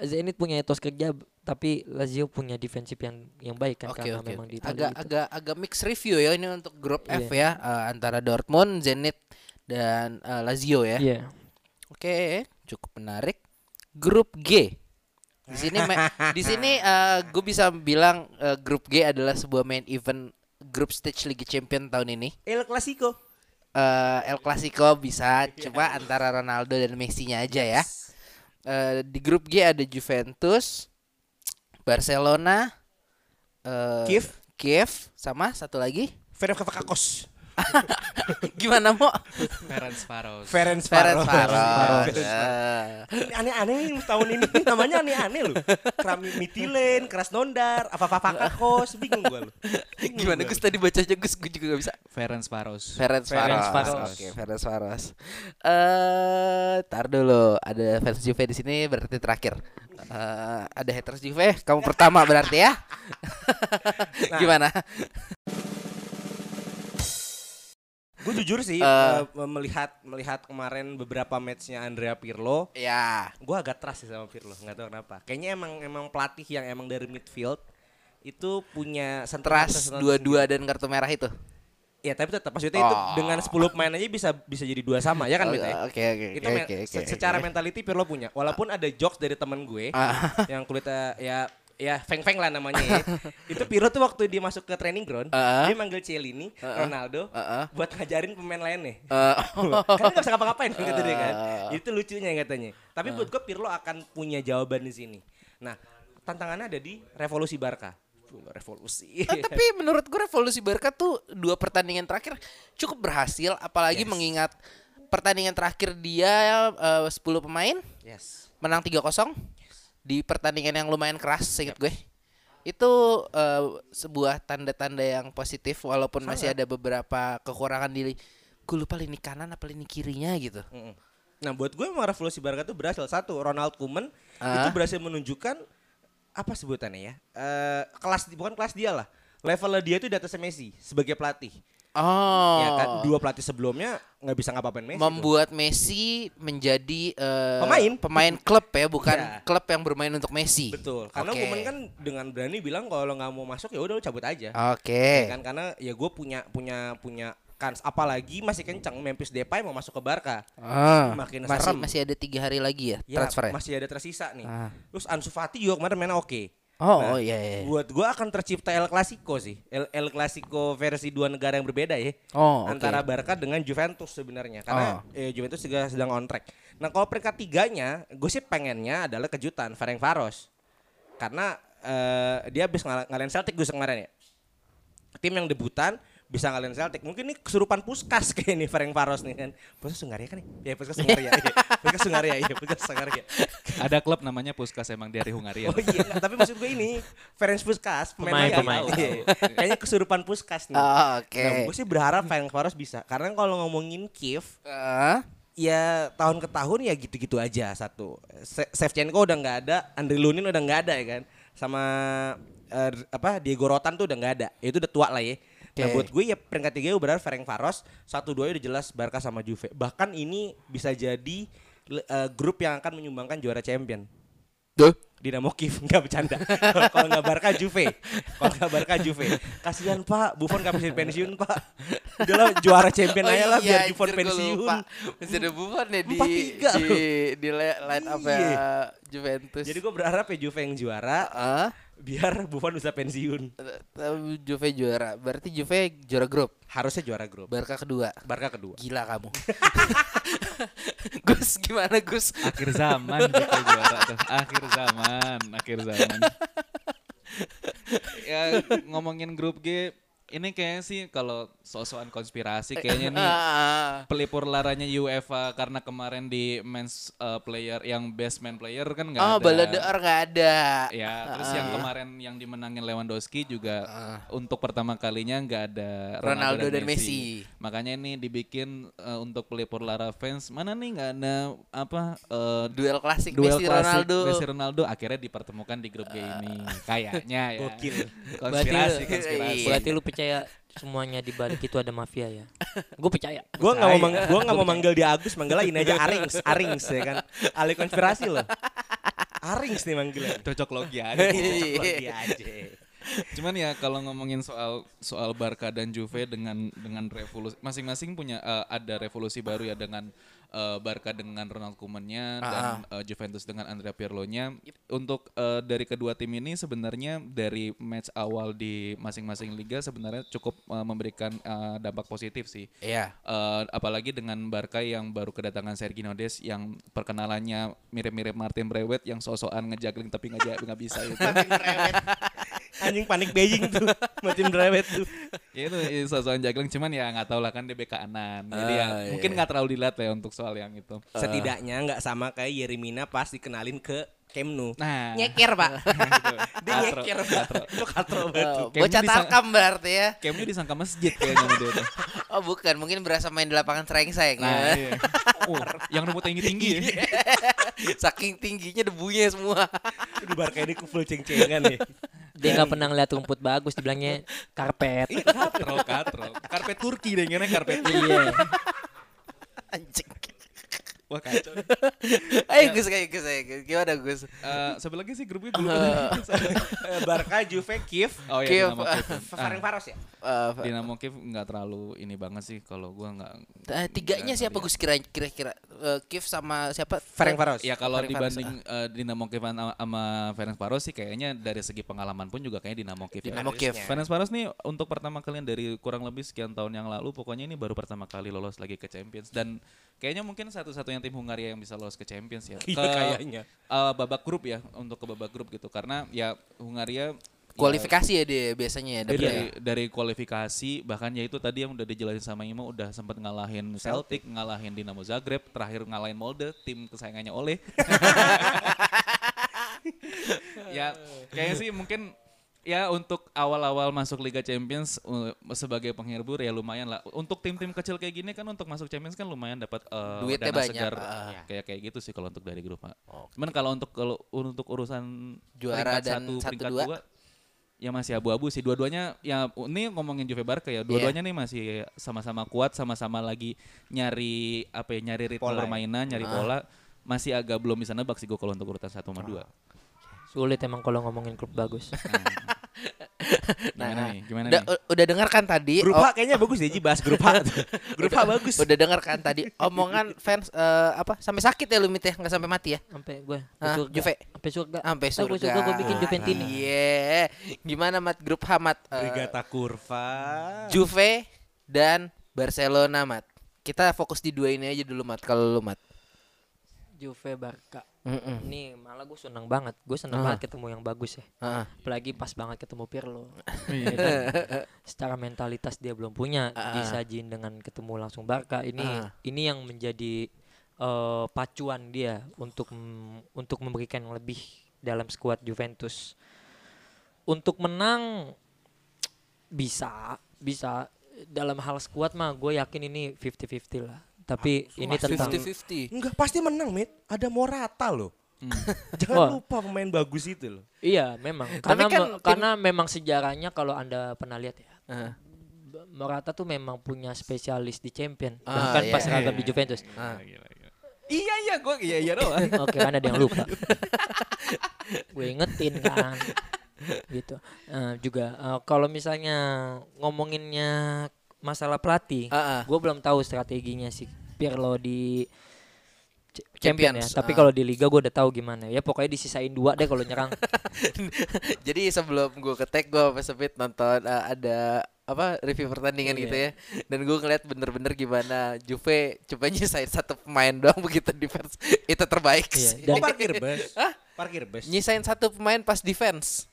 Zenit punya etos kerja tapi Lazio punya defensif yang yang baik kan Oke karena oke. memang oke. di Italia Agak itu. agak agak mix review ya ini untuk grup Iya. F ya eh, antara Dortmund, Zenit dan eh, Lazio ya. Iya. Oke, cukup menarik. Grup G. Di sini di sini gue bisa bilang eh, grup G adalah sebuah main event grup stage Liga Champion tahun ini. El Clasico. Eh, El Clasico bisa cuma antara Ronaldo dan Messi-nya aja ya. Eh, di grup G ada Juventus, Barcelona, eh, Kiev. Kiev sama satu lagi. Ferenc Kakakos. Gimana mau? Ferenc Varos. Ferenc Eh, Ini aneh-aneh nih tahun ini namanya aneh-aneh loh. Kerami Mitilen, Krasnondar, apa apa Kakakos, bingung gua lu. Bingung Gimana. Gus tadi bacanya Gus gue juga gak bisa. Ferenc Varos. Ferenc. Varos. Oke, Ferenc Varos. Eh, tar dulu. Ada fans Juve di sini berarti terakhir. Eh, ada haters Juve, kamu pertama berarti ya. Gimana? Gue jujur sih Eh. eh, melihat melihat kemarin beberapa matchnya Andrea Pirlo, Ya. gue agak trust sih sama Pirlo, nggak tahu kenapa. Kayaknya emang emang pelatih yang emang dari midfield itu punya sentras Trust dua-dua dan kartu merah itu. Ya tapi tetap maksudnya itu Oh. dengan 10 pemain aja bisa bisa jadi dua sama ya kan Oh, ya? Oke oke Itu oke men- oke. se- oke, secara oke. mentality Pirlo punya. Walaupun ada jokes dari temen gue Ah. yang kulitnya ya ya feng feng lah namanya ya. itu Pirlo tuh waktu dia masuk ke training ground, Ah. dia manggil Cielini, Ronaldo Ah, ah. buat ngajarin pemain lainnya. Eh, Karena gak bisa ngapa-ngapain kan kata dia kan. Itu lucunya katanya. Tapi buat gue Pirlo akan punya jawaban di sini. Nah, tantangannya ada di revolusi Barca. Revolusi. Eh, tapi menurut gue revolusi Barca tuh dua pertandingan terakhir cukup berhasil apalagi Yes. mengingat pertandingan terakhir dia eh, 10 pemain yes. menang 3-0 di pertandingan yang lumayan keras seingat gue. Itu eh, sebuah tanda-tanda yang positif walaupun masih ada beberapa kekurangan di gue lupa lini kanan apa lini kirinya gitu. Mm-mm. Nah, buat gue emang revolusi Barca tuh berhasil. Satu, Ronald Koeman Ah. itu berhasil menunjukkan apa sebutannya ya? Eh, kelas bukan kelas dia lah. Levelnya dia itu di atasnya Messi sebagai pelatih. Oh. Ya kan dua pelatih sebelumnya nggak bisa ngapa-ngapain Messi. tuh. membuat Messi menjadi eh, Pemain. pemain klub ya bukan Iya. klub yang bermain untuk Messi. Betul. Karena Oke. Koeman kan dengan berani bilang kalau nggak mau masuk ya udah lu cabut aja. Oke. Ya kan karena ya gue punya punya punya kans apalagi masih kencang Memphis Depay mau masuk ke Barca. Ah, Makin masih serem. masih ada tiga hari lagi ya, Ya, transfer ya? masih ada tersisa nih. Ah. Terus Ansu Fati juga kemarin mainnya oke. Oh, Nah, oh iya iya. Buat gua akan tercipta El Clasico sih. El, El Clasico versi dua negara yang berbeda ya. Oh. Antara Barca dengan Juventus sebenarnya. Karena Oh. eh, Juventus juga sedang on track. Nah kalau peringkat tiganya, gue sih pengennya adalah kejutan Ferenc Varos. Karena eh, dia habis ngal- ngalahin Celtic gue kemarin ya. Tim yang debutan bisa ngalahin Celtic. Mungkin ini kesurupan Puskas kayak ini Ferenc Varos nih kan. Puskas Sungaria kan nih? Ya Puskas Sungaria. iya. Puskas Sungaria, iya Puskas Sungaria. Ada klub namanya Puskas emang dari Hungaria. Oh iya, enggak, tapi maksud gue ini Ferenc Puskas Pemain, lagi. pemain. Iya, Kayaknya kesurupan Puskas nih. Oh, oke. Nah, gue sih berharap Ferenc Varos bisa. Karena kalau ngomongin Kiev, Ah, ya tahun ke tahun ya gitu-gitu aja satu. Se- Shevchenko udah nggak ada, Andriy Lunin udah nggak ada ya kan. Sama eh, apa Diego Rotan tuh udah nggak ada. Ya, itu udah tua lah ya. Nah Oke. buat gue ya peringkat tiga gue berharap Ferenc Varos satu dua udah jelas Barca sama Juve. Bahkan ini bisa jadi eh, grup yang akan menyumbangkan juara champion. Duh. Dinamo Kiev nggak bercanda. Kalau- nggak Barca Juve. Kalau nggak Barca Juve. Kasihan Pak, Buffon nggak bisa pensiun Pak. Udahlah juara champion Oh aja lah iya, biar Buffon pensiun. Masih ada Buffon ya di di di line up ya Iya. Juventus. Jadi gue berharap ya Juve yang juara ah, biar Buffon bisa pensiun. Juve juara. Berarti Juve juara grup. Harusnya juara grup. Barca kedua. Barca kedua. Gila kamu. Gus gimana Gus? Akhir zaman gitu juara tuh. Akhir zaman, akhir zaman. ya ngomongin grup G ini kayaknya sih kalau sosokan konspirasi kayaknya nih Ah, pelipur laranya UEFA karena kemarin di men's uh, player yang best man player kan nggak oh, ada. Ballon d'Or nggak ada. Ya, terus yang kemarin yang dimenangin Lewandowski juga untuk pertama kalinya nggak ada Ronaldo dan Messi. Makanya ini dibikin uh, untuk pelipur lara fans mana nih nggak ada apa uh, Duel klasik duel Messi klasik Ronaldo. Messi Ronaldo akhirnya dipertemukan di grup G ini kayaknya ya. Gokil. Konspirasi, konspirasi. Berarti lu percaya semuanya di balik itu ada mafia ya? Gue percaya. Gue nggak mau mang- gua nggak mau manggil dia Agus, manggilnya ini aja Arings, Arings ya kan. Ahli konspirasi loh. Arings nih manggilnya. Cocok logi aja. Cocok lagi aja. Cuman ya kalau ngomongin soal soal Barca dan Juve dengan dengan revolusi masing-masing punya eh, ada revolusi baru ya dengan eh, Barca dengan Ronald Koeman-nya dan eh, Juventus dengan Andrea Pirlo-nya. Untuk eh, dari kedua tim ini sebenarnya dari match awal di masing-masing liga sebenarnya cukup eh, memberikan eh, dampak positif sih. Iya. Eh, apalagi dengan Barca yang baru kedatangan Sergio Des yang perkenalannya mirip-mirip Martin Brewet yang sosokan ngejagling tapi nggak nggak bisa itu. Anjing panik Beijing tuh. Macam drewet tuh. ya itu ya, sosokan juggling cuman ya nggak tahu lah kan dia bek kanan jadi ya Ah, iya. mungkin nggak terlalu dilihat ya untuk soal yang itu Setidaknya nggak sama kayak Yerimina pas dikenalin ke Nou. nah Nyeker, Pak. Dia katro, nyeker katro. Itu katro banget. Oh, Bocah tarkam berarti ya. Camnya disangka masjid kayaknya sama dia tuh Oh, bukan. Mungkin berasa main di lapangan serengseng nah ya. iya. oh, yang rambut tinggi tinggi ya Saking tingginya debunya semua. Di Barca ini full ceng-cengan nih. Dia nggak pernah ngeliat rumput bagus, dibilangnya karpet. katro katro karpet Turki deh karpet Turki Iya. Anjing. Wah kacau Ayo Gus, kayak Gus, ayo Gus. Gimana Gus? Eh, sebelah lagi sih grupnya dulu Eh, Barca, Juve, Kiev, oh ya Kiev, Dinamo Kiev Ferenc Varos ya. Eh, Dinamo Kiev nggak terlalu ini banget sih kalau gua nggak eh, tiganya siapa Gus kira kira-kira? Eh, Kiev sama siapa? Ferenc Varos. Ya kalau dibanding eh, Dinamo Kiev sama, sama Ferencvaros sih kayaknya dari segi pengalaman pun juga kayaknya Dinamo Kiev. ya. Dinamo Kiev. Ferencvaros nih untuk pertama kalian dari kurang lebih sekian tahun yang lalu pokoknya ini baru pertama kali lolos lagi ke Champions dan kayaknya mungkin satu-satunya tim Hungaria yang bisa lolos ke Champions ya. Iya, Ke kayaknya. eh, babak grup ya untuk ke babak grup gitu karena ya Hungaria ya, Kualifikasi ya dia biasanya ya. dari, dapetnya. dari kualifikasi bahkan ya itu tadi yang udah dijelasin sama Imo udah sempat ngalahin Celtic, ngalahin Dinamo Zagreb, terakhir ngalahin Molde, tim kesayangannya Oleh. ya kayaknya sih mungkin ya untuk awal-awal masuk Liga Champions uh, sebagai penghibur ya lumayan lah. Untuk tim-tim kecil kayak gini kan untuk masuk Champions kan lumayan dapat uh, Duitnya dana banyak, segar ah. kayak kayak gitu sih kalau untuk dari grup. Pak. Cuman kalau untuk kalau untuk urusan Juara peringkat dan satu, satu, peringkat dua. dua, ya masih abu-abu sih dua-duanya ya ini ngomongin Juve Barca ya dua-duanya nih masih sama-sama kuat sama-sama lagi nyari apa ya nyari ritme Pola ya. permainan nyari pola masih agak belum bisa nebak sih gue kalau untuk urutan satu sama dua Sulit emang kalau ngomongin klub bagus. Gimana nih gimana Udah, nih udah dengar kan tadi? Grup oh, H kayaknya bagus deh Ji bahas grup H. grup H bagus. Udah dengar kan tadi omongan fans eh, apa sampai sakit ya lu Mit ya nggak sampai mati ya Sampai gue surga. Juve? Sampai surga. sampai Ah, surga. Gue surga gue bikin Juventini. Iya. Gimana Mat grup H Mat? Eh, Brigata Kurva. Juve dan Barcelona Mat. Kita fokus di dua ini aja dulu Mat. Kalau lu Mat. Juve Barca. Mm-mm. Ini malah gue seneng banget. Gue seneng Ah. banget ketemu yang bagus ya. Heeh. Apalagi pas banget ketemu Pirlo. Iya. Kan? Secara mentalitas dia belum punya. Ah. Disajin dengan ketemu langsung Barca. Ini Ah. ini yang menjadi eh, pacuan dia untuk untuk memberikan yang lebih dalam skuad Juventus. Untuk menang bisa bisa dalam hal skuad mah gue yakin ini 50-50 lah. Tapi ini tentang 50-50. Enggak pasti menang, Mit. Ada Morata loh. Jangan Wah. lupa pemain bagus itu loh. Iya, memang. Tapi Karena kan me- tim- karena memang sejarahnya kalau Anda pernah lihat ya. Heeh. B- Morata tuh memang punya spesialis di champion. Ah, Bahkan iya, pas iya, ragam di Juventus. Ah. Iya iya gue iya iya doang. Oke kan ada yang lupa. gue ingetin kan. Gitu. Eh, juga eh, kalau misalnya ngomonginnya masalah pelatih, Ah, ah. gue belum tahu strateginya si Pirlo di ya. Champions, Tapi ah. kalau di Liga gue udah tahu gimana. Ya pokoknya disisain dua deh kalau nyerang. Jadi sebelum gue ketek gue apa sepit nonton uh, ada apa review pertandingan Iya. gitu ya dan gue ngeliat bener-bener gimana Juve coba nyisain satu pemain doang begitu defense itu terbaik Iya, sih. dan- Oh parkir bus. Parkir bus. nyisain satu pemain pas defense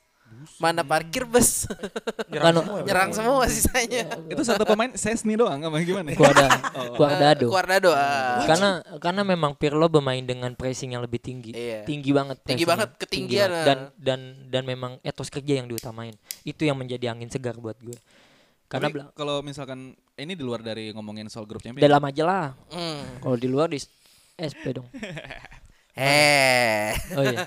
mana parkir bus Kan nyerang semua sisanya Itu satu pemain Sesni doang apa gimana? gua ada Guardado. Guardado ah. Karena karena memang Pirlo bermain dengan pressing yang lebih tinggi. Iya. Tinggi banget. Tinggi banget, ketinggian. Dan ah. dan dan memang etos kerja yang diutamain. Itu yang menjadi angin segar buat gue. Karena kalau misalkan ini di luar dari ngomongin soal grup champion. dalam aja lah. Hmm. Kalau di luar di SP dong. Eh Oh iya.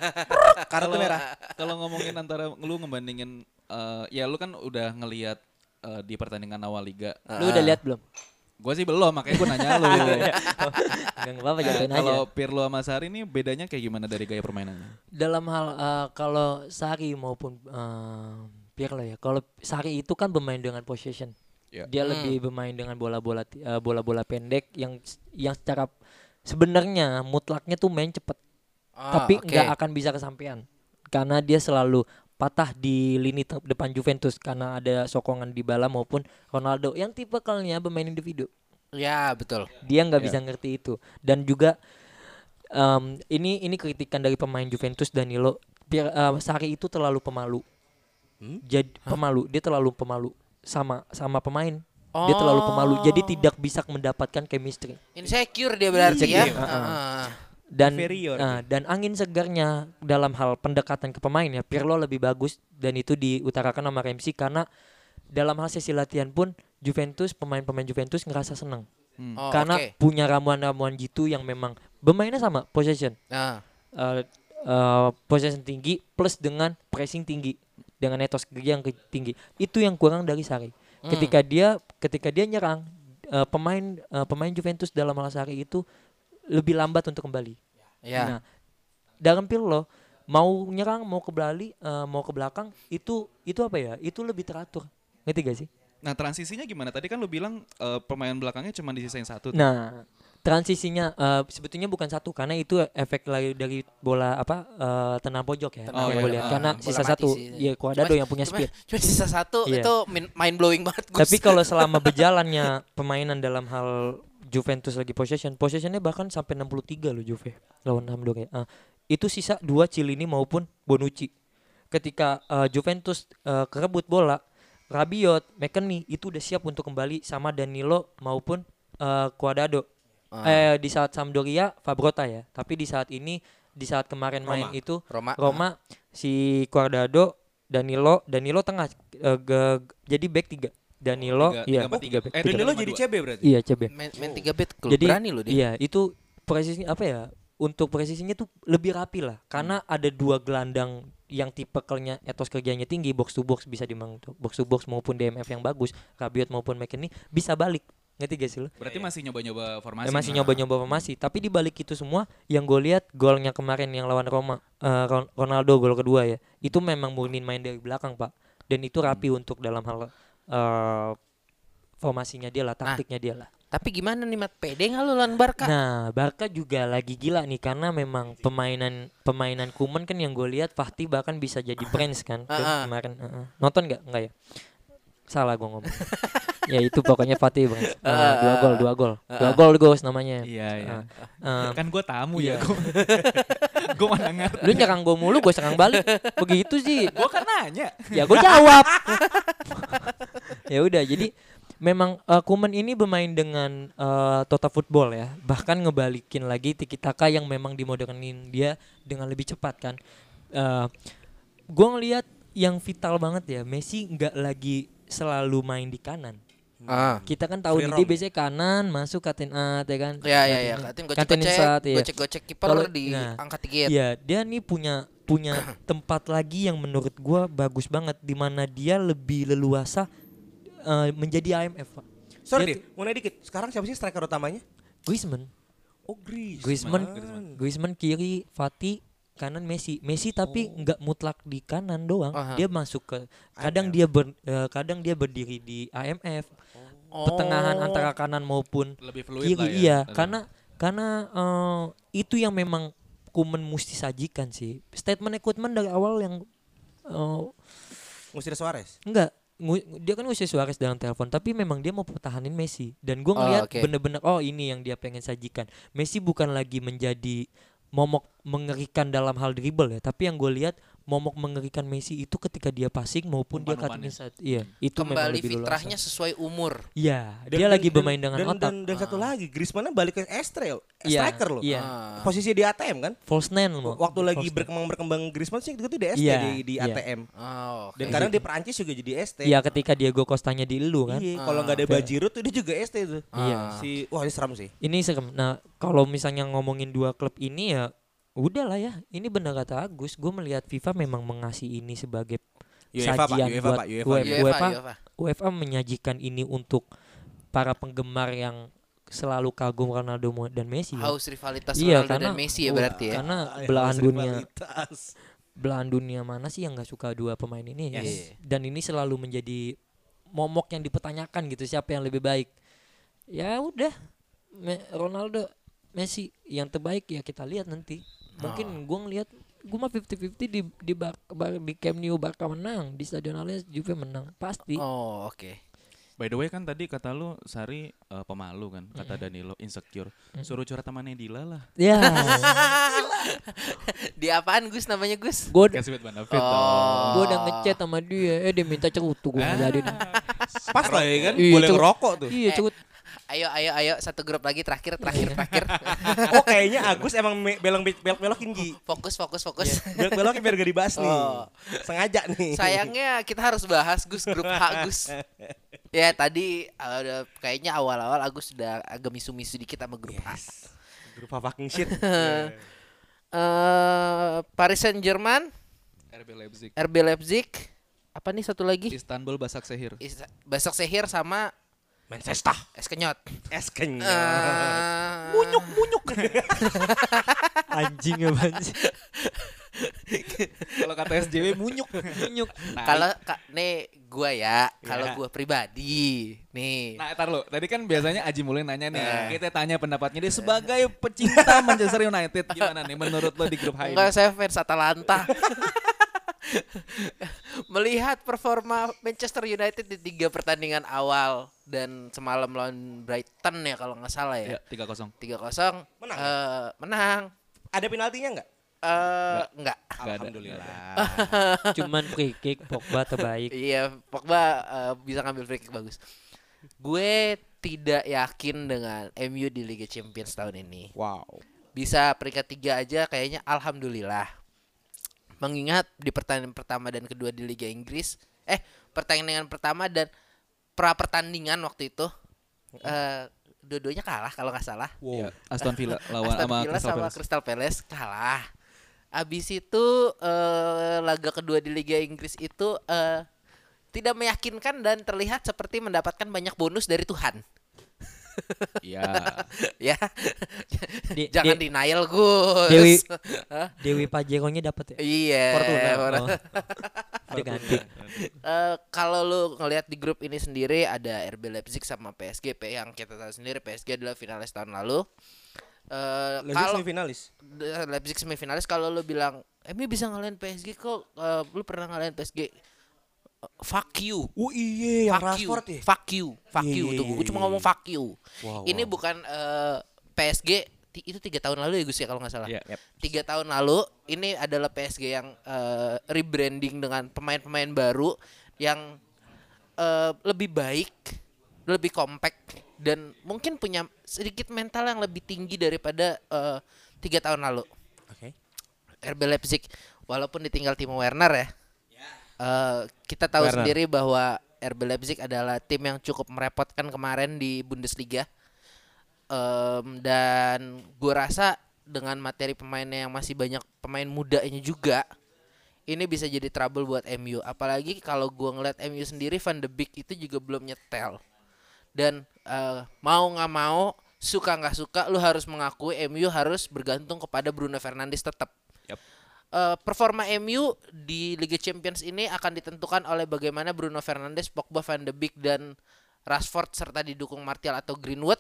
Kartu merah. Kalau ngomongin antara lu ngebandingin eh, ya lu kan udah ngelihat eh, di pertandingan awal liga. Lu udah lihat belum? Gue sih belum, makanya gue nanya lu. Enggak apa-apa jatuhin aja. Kalau Pirlo sama Sari ini bedanya kayak gimana dari gaya permainannya? dalam hal eh, kalau Sari maupun eh, Pirlo ya. Kalau Sari itu kan bermain dengan possession. Ya. Dia lebih bermain dengan bola-bola ti- eh, bola-bola pendek yang yang secara sebenarnya mutlaknya tuh main cepet. Ah, tapi nggak akan bisa kesampaian. Karena dia selalu patah di lini depan Juventus. Karena ada sokongan di bala maupun Ronaldo. Yang tipikalnya bermain individu. Ya betul. Dia nggak Ya. bisa ngerti itu. Dan juga em, ini ini kritikan dari pemain Juventus Danilo. Pier- eh, Sari itu terlalu pemalu. Jadi pemalu. Dia terlalu pemalu sama sama pemain dia terlalu pemalu jadi tidak bisa mendapatkan chemistry. Insecure dia berarti ya? Insecure, uh-uh. Ah. dan Inferior. nah, dan angin segarnya dalam hal pendekatan ke pemain ya Pirlo lebih bagus dan itu diutarakan sama Ramsey karena dalam hal sesi latihan pun Juventus pemain-pemain Juventus ngerasa senang Oh, karena oke. punya ramuan-ramuan gitu yang memang bermainnya sama possession. Nah, Eh, eh, possession tinggi plus dengan pressing tinggi dengan etos kerja yang tinggi. Itu yang kurang dari Sari ketika dia ketika dia nyerang eh, pemain eh, pemain Juventus dalam hal Sari itu lebih lambat untuk kembali ya Nah, dalam Pirlo mau nyerang, mau ke Bali, eh, mau ke belakang itu itu apa ya? Itu lebih teratur. Ngerti gak sih? Nah transisinya gimana? Tadi kan lu bilang eh, pemain belakangnya cuma disisain satu. tuh. Nah, transisinya eh, sebetulnya bukan satu karena itu efek lagi dari bola apa eh, tenang pojok ya. Tenang yang pojok. gue lihat. Ah, karena sisa satu sih. ya Cuadrado yang punya cuma, speed. cuma sisa satu Iya. itu mind blowing banget Gus. Tapi kalau selama berjalannya permainan dalam hal Juventus lagi possession, possessionnya bahkan sampai 63 loh Juve lawan Sampdoria. Ah, itu sisa dua Cilini maupun Bonucci. Ketika eh, Juventus eh, kerebut bola, Rabiot, McKennie itu udah siap untuk kembali sama Danilo maupun eh, Cuadrado. Eh di saat Sampdoria Fabrota ya, tapi di saat ini di saat kemarin main itu Roma. Roma si Cuadrado, Danilo, Danilo tengah eh, ge- jadi back tiga. Danilo, Tiga- iya, tiga empat tiga. back. Eh, Tiga. Danilo jadi. CB berarti. Iya, CB. main, main tiga klub Jadi berani loh dia. Iya, itu presisinya apa ya? Untuk presisinya tuh lebih rapi lah. Karena ada dua gelandang yang tipikalnya etos kerjanya tinggi, box to box bisa dimang box to box maupun DMF yang bagus, Rabiot maupun McKennie bisa balik. Ngerti gak sih lo? Berarti masih nyoba-nyoba formasi. Ya, masih nyoba-nyoba formasi, tapi di balik itu semua yang gue lihat golnya kemarin yang lawan Roma eh, Ron- Ronaldo gol kedua ya, itu memang murni main dari belakang pak, dan itu rapi untuk dalam hal eh, formasinya dia lah, taktiknya dia lah. Tapi gimana nih Mat? Pede nggak lu lawan Barca? Nah, Barca juga lagi gila nih karena memang pemainan pemainan Kuman kan yang gue lihat Fahti bahkan bisa jadi brands kan ke- kemarin. ah, ah. Nonton nggak? Nggak ya? Salah gue ngomong. ya itu pokoknya Fatih brands. Ah, dua gol, dua gol, dua gol gos namanya. Iya iya. Ah, kan gue tamu iya. ya. Gue mana ngerti. lu nyerang gue mulu, gue serang balik. Begitu sih. Gue kan nanya. ya gue jawab. ya udah, jadi memang eh, Kuman ini bermain dengan eh, total football ya, bahkan ngebalikin lagi tiki taka yang memang dimodernin dia dengan lebih cepat kan. Eh gue ngelihat yang vital banget ya, Messi nggak lagi selalu main di kanan. Ah. Kita kan tahu dia roam. biasanya kanan masuk katin at ya kan. Ya ya ya, Katin- katin katin gocek-gocek, inside, iya. gocek-gocek kiper Kalau- di nah, angkat dikit. Iya, dia nih punya punya tempat lagi yang menurut gua bagus banget di mana dia lebih leluasa eh, menjadi IMF, Pak. Sorry Dia deh, mau nanya dikit. Sekarang siapa sih striker utamanya? Griezmann. Oh, Griezmann. Griezmann, Griezmann kiri, Fati kanan Messi. Messi tapi Oh. nggak mutlak di kanan doang. Aha. Dia masuk ke kadang dia ber, eh, kadang dia berdiri di AMF. Pertengahan Oh. antara kanan maupun Lebih fluid kiri lah ya. iya Aduh. karena karena eh, itu yang memang Kuman mesti sajikan sih. Statement Kuman dari awal yang eh, Ngusir Suarez. Enggak, dia kan ngusir Suarez dalam telepon, tapi memang dia mau pertahanin Messi. Dan gue Oh, ngeliat bener-bener, oh ini yang dia pengen sajikan. Messi bukan lagi menjadi momok mengerikan dalam hal dribble ya, tapi yang gue lihat momok mengerikan Messi itu ketika dia passing maupun dia cutting inside. Iya, itu memang Kembali lebih luas. fitrahnya sesuai umur. Iya, Dan- dia dan- lagi dan- bermain dengan dan, otak. Dan, dan satu lagi, Griezmann balik ke Estrel, Iya, striker loh. Iya. Ah. Posisi di ATM kan? False nine loh. Waktu lagi False nine. berkembang berkembang Griezmann sih itu di ST Iya, di, di iya. ATM. Oh, Dan oke. kadang di Perancis juga jadi ST. Iya, ketika Diego Costanya di lu kan. Iya, kalau nggak ada. Bajirut tuh dia juga ST tuh. Iya. Si wah ini seram sih. Ini serem. Nah, kalau misalnya ngomongin dua klub ini ya udah lah ya. Ini benar kata Agus, gue melihat FIFA memang mengasih ini sebagai UEFA, sajian UEFA, buat Pak, UEFA, UEFA, UEFA, UEFA, UEFA. UEFA menyajikan ini untuk para penggemar yang selalu kagum Ronaldo dan Messi. ya. Haus rivalitas Iya, Ronaldo dan karena- Messi ya berarti ya. Karena Ah, belahan dunia belahan dunia mana sih yang nggak suka dua pemain ini? Yes. Dan- Dan ini selalu menjadi momok yang dipertanyakan gitu siapa yang lebih baik. Ya udah Me- Ronaldo Messi yang terbaik ya kita lihat nanti. Mungkin Oh. gua ngelihat gua mah 50-50 di di Bar, Bar- di Camp Nou Barca menang, di Stadion Allianz Juve menang pasti. Oh, oke. By the way kan tadi kata lu Sari eh, pemalu kan, kata Danilo insecure. Suruh curhat temannya Dila lah. Ya, Di apaan Gus namanya Gus? buat benefit Oh. gua udah ngechat sama dia, eh dia minta cerutu gua nggak jadi. Pas lah ya kan, Iya, boleh ngerokok tuh. Iya, cerut. Ayo ayo ayo satu grup lagi terakhir terakhir terakhir. Oh kayaknya Agus emang me- belong belok belokin Gi. fokus fokus fokus. Belok belokin biar gak dibahas nih. Oh. Sengaja nih. Sayangnya kita harus bahas Gus grup H Gus. Ya tadi uh, kayaknya awal-awal Agus sudah agak misu-misu dikit sama grup H. Grup fucking shit. Eh Paris Saint Germain, RB Leipzig. RB Leipzig, apa nih satu lagi? Istanbul Basak Sehir. Is- Besok Sehir sama Manchester. es kenyot. Es kenyal. Eh, Munyuk munyuk. Anjing apa sih? Kalau kata SJW munyuk. Munyuk. Kalau ka- nih gua ya, kalau Ya. gua pribadi nih. Nah, ntar lu. Tadi kan biasanya Aji mulai nanya nih. Eh. Kita tanya pendapatnya dia sebagai pecinta Manchester United gimana nih menurut lo di grup H ini? Enggak saya fans Atalanta. Melihat performa Manchester United di tiga pertandingan awal dan semalam lawan Brighton ya kalau nggak salah Ya, ya. 3-0. 3-0 Menang eh, menang. Ada penaltinya enggak? Eh enggak. Nggak ada. Alhamdulillah. Cuman free kick Pogba terbaik. Iya, Pogba eh, bisa ngambil free kick bagus. Gue tidak yakin dengan MU di Liga Champions tahun ini. Wow. Bisa peringkat tiga aja kayaknya alhamdulillah. Mengingat di pertandingan pertama dan kedua di Liga Inggris, eh pertandingan pertama dan pra pertandingan waktu itu eh dua-duanya kalah kalau nggak salah. Ya, Aston Villa lawan Aston sama Villa Crystal sama Palace. Crystal Palace kalah. Abis itu eh, laga kedua di Liga Inggris itu eh, tidak meyakinkan dan terlihat seperti mendapatkan banyak bonus dari Tuhan. Iya. ya, Di- jangan di- denial Gus. Dewi? Dewi Pajekonya dapat ya? Iya. Fortuna. Oh. Ganti. Eh, kalau lu ngelihat di grup ini sendiri ada RB Leipzig sama PSG P yang kita tahu sendiri PSG adalah finalis tahun lalu. Eh Leipzig kalau semifinalis. Leipzig semifinalis kalau lu bilang MU bisa ngalahin PSG kok eh, lu pernah ngalahin PSG Eh, fuck you Oh iya yang fuck you Rashford ya. fuck you fuck Iya, you iya, tuh iya, gue cuma iya, ngomong fuck you Wow, ini wow. bukan eh, PSG itu tiga tahun lalu ya Gus ya kalau nggak salah Iya. Yep. tiga tahun lalu ini adalah PSG yang eh, rebranding dengan pemain-pemain baru yang eh, lebih baik lebih compact dan mungkin punya sedikit mental yang lebih tinggi daripada eh, tiga tahun lalu Oke. RB Leipzig walaupun ditinggal Timo Werner ya. Eh, kita tahu Werner. sendiri bahwa RB Leipzig adalah tim yang cukup merepotkan kemarin di Bundesliga. Em, dan gue rasa dengan materi pemainnya yang masih banyak pemain mudanya juga ini bisa jadi trouble buat MU apalagi kalau gue ngeliat MU sendiri Van de Beek itu juga belum nyetel dan eh, mau nggak mau suka nggak suka lu harus mengakui MU harus bergantung kepada Bruno Fernandes tetap. Eh, performa MU di Liga Champions ini akan ditentukan oleh bagaimana Bruno Fernandes, Pogba, Van de Beek dan Rashford serta didukung Martial atau Greenwood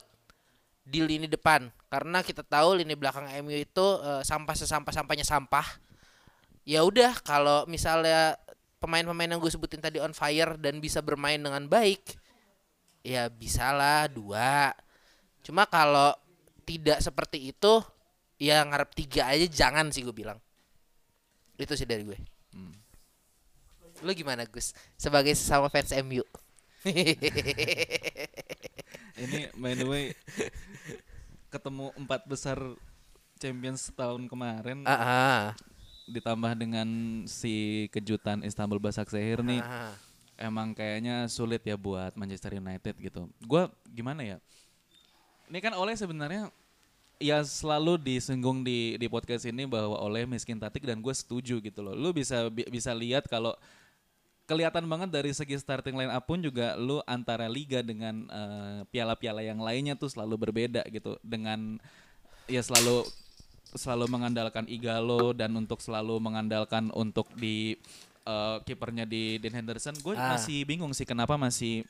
di lini depan. Karena kita tahu lini belakang MU itu eh, sampah sesampah sampahnya sampah. Ya udah kalau misalnya pemain-pemain yang gue sebutin tadi on fire dan bisa bermain dengan baik, ya bisalah dua. Cuma kalau tidak seperti itu, ya ngarep tiga aja jangan sih gue bilang. Itu sih dari gue. Lu gimana Gus? Sebagai sesama fans MU. Ini by the way ketemu empat besar Champions tahun kemarin Ah, ah. ditambah dengan si kejutan Istanbul Basaksehir nih Ah. emang kayaknya sulit ya buat Manchester United gitu. Gua gimana ya? Ini kan oleh sebenarnya ya selalu disinggung di di podcast ini bahwa oleh miskin tatik dan gue setuju gitu loh. Lu bisa bi- bisa lihat kalau kelihatan banget dari segi starting line up pun juga lu antara liga dengan eh, piala-piala yang lainnya tuh selalu berbeda gitu dengan ya selalu selalu mengandalkan Igalo dan untuk selalu mengandalkan untuk di eh, kipernya di Dean Henderson gue Ah. masih bingung sih kenapa masih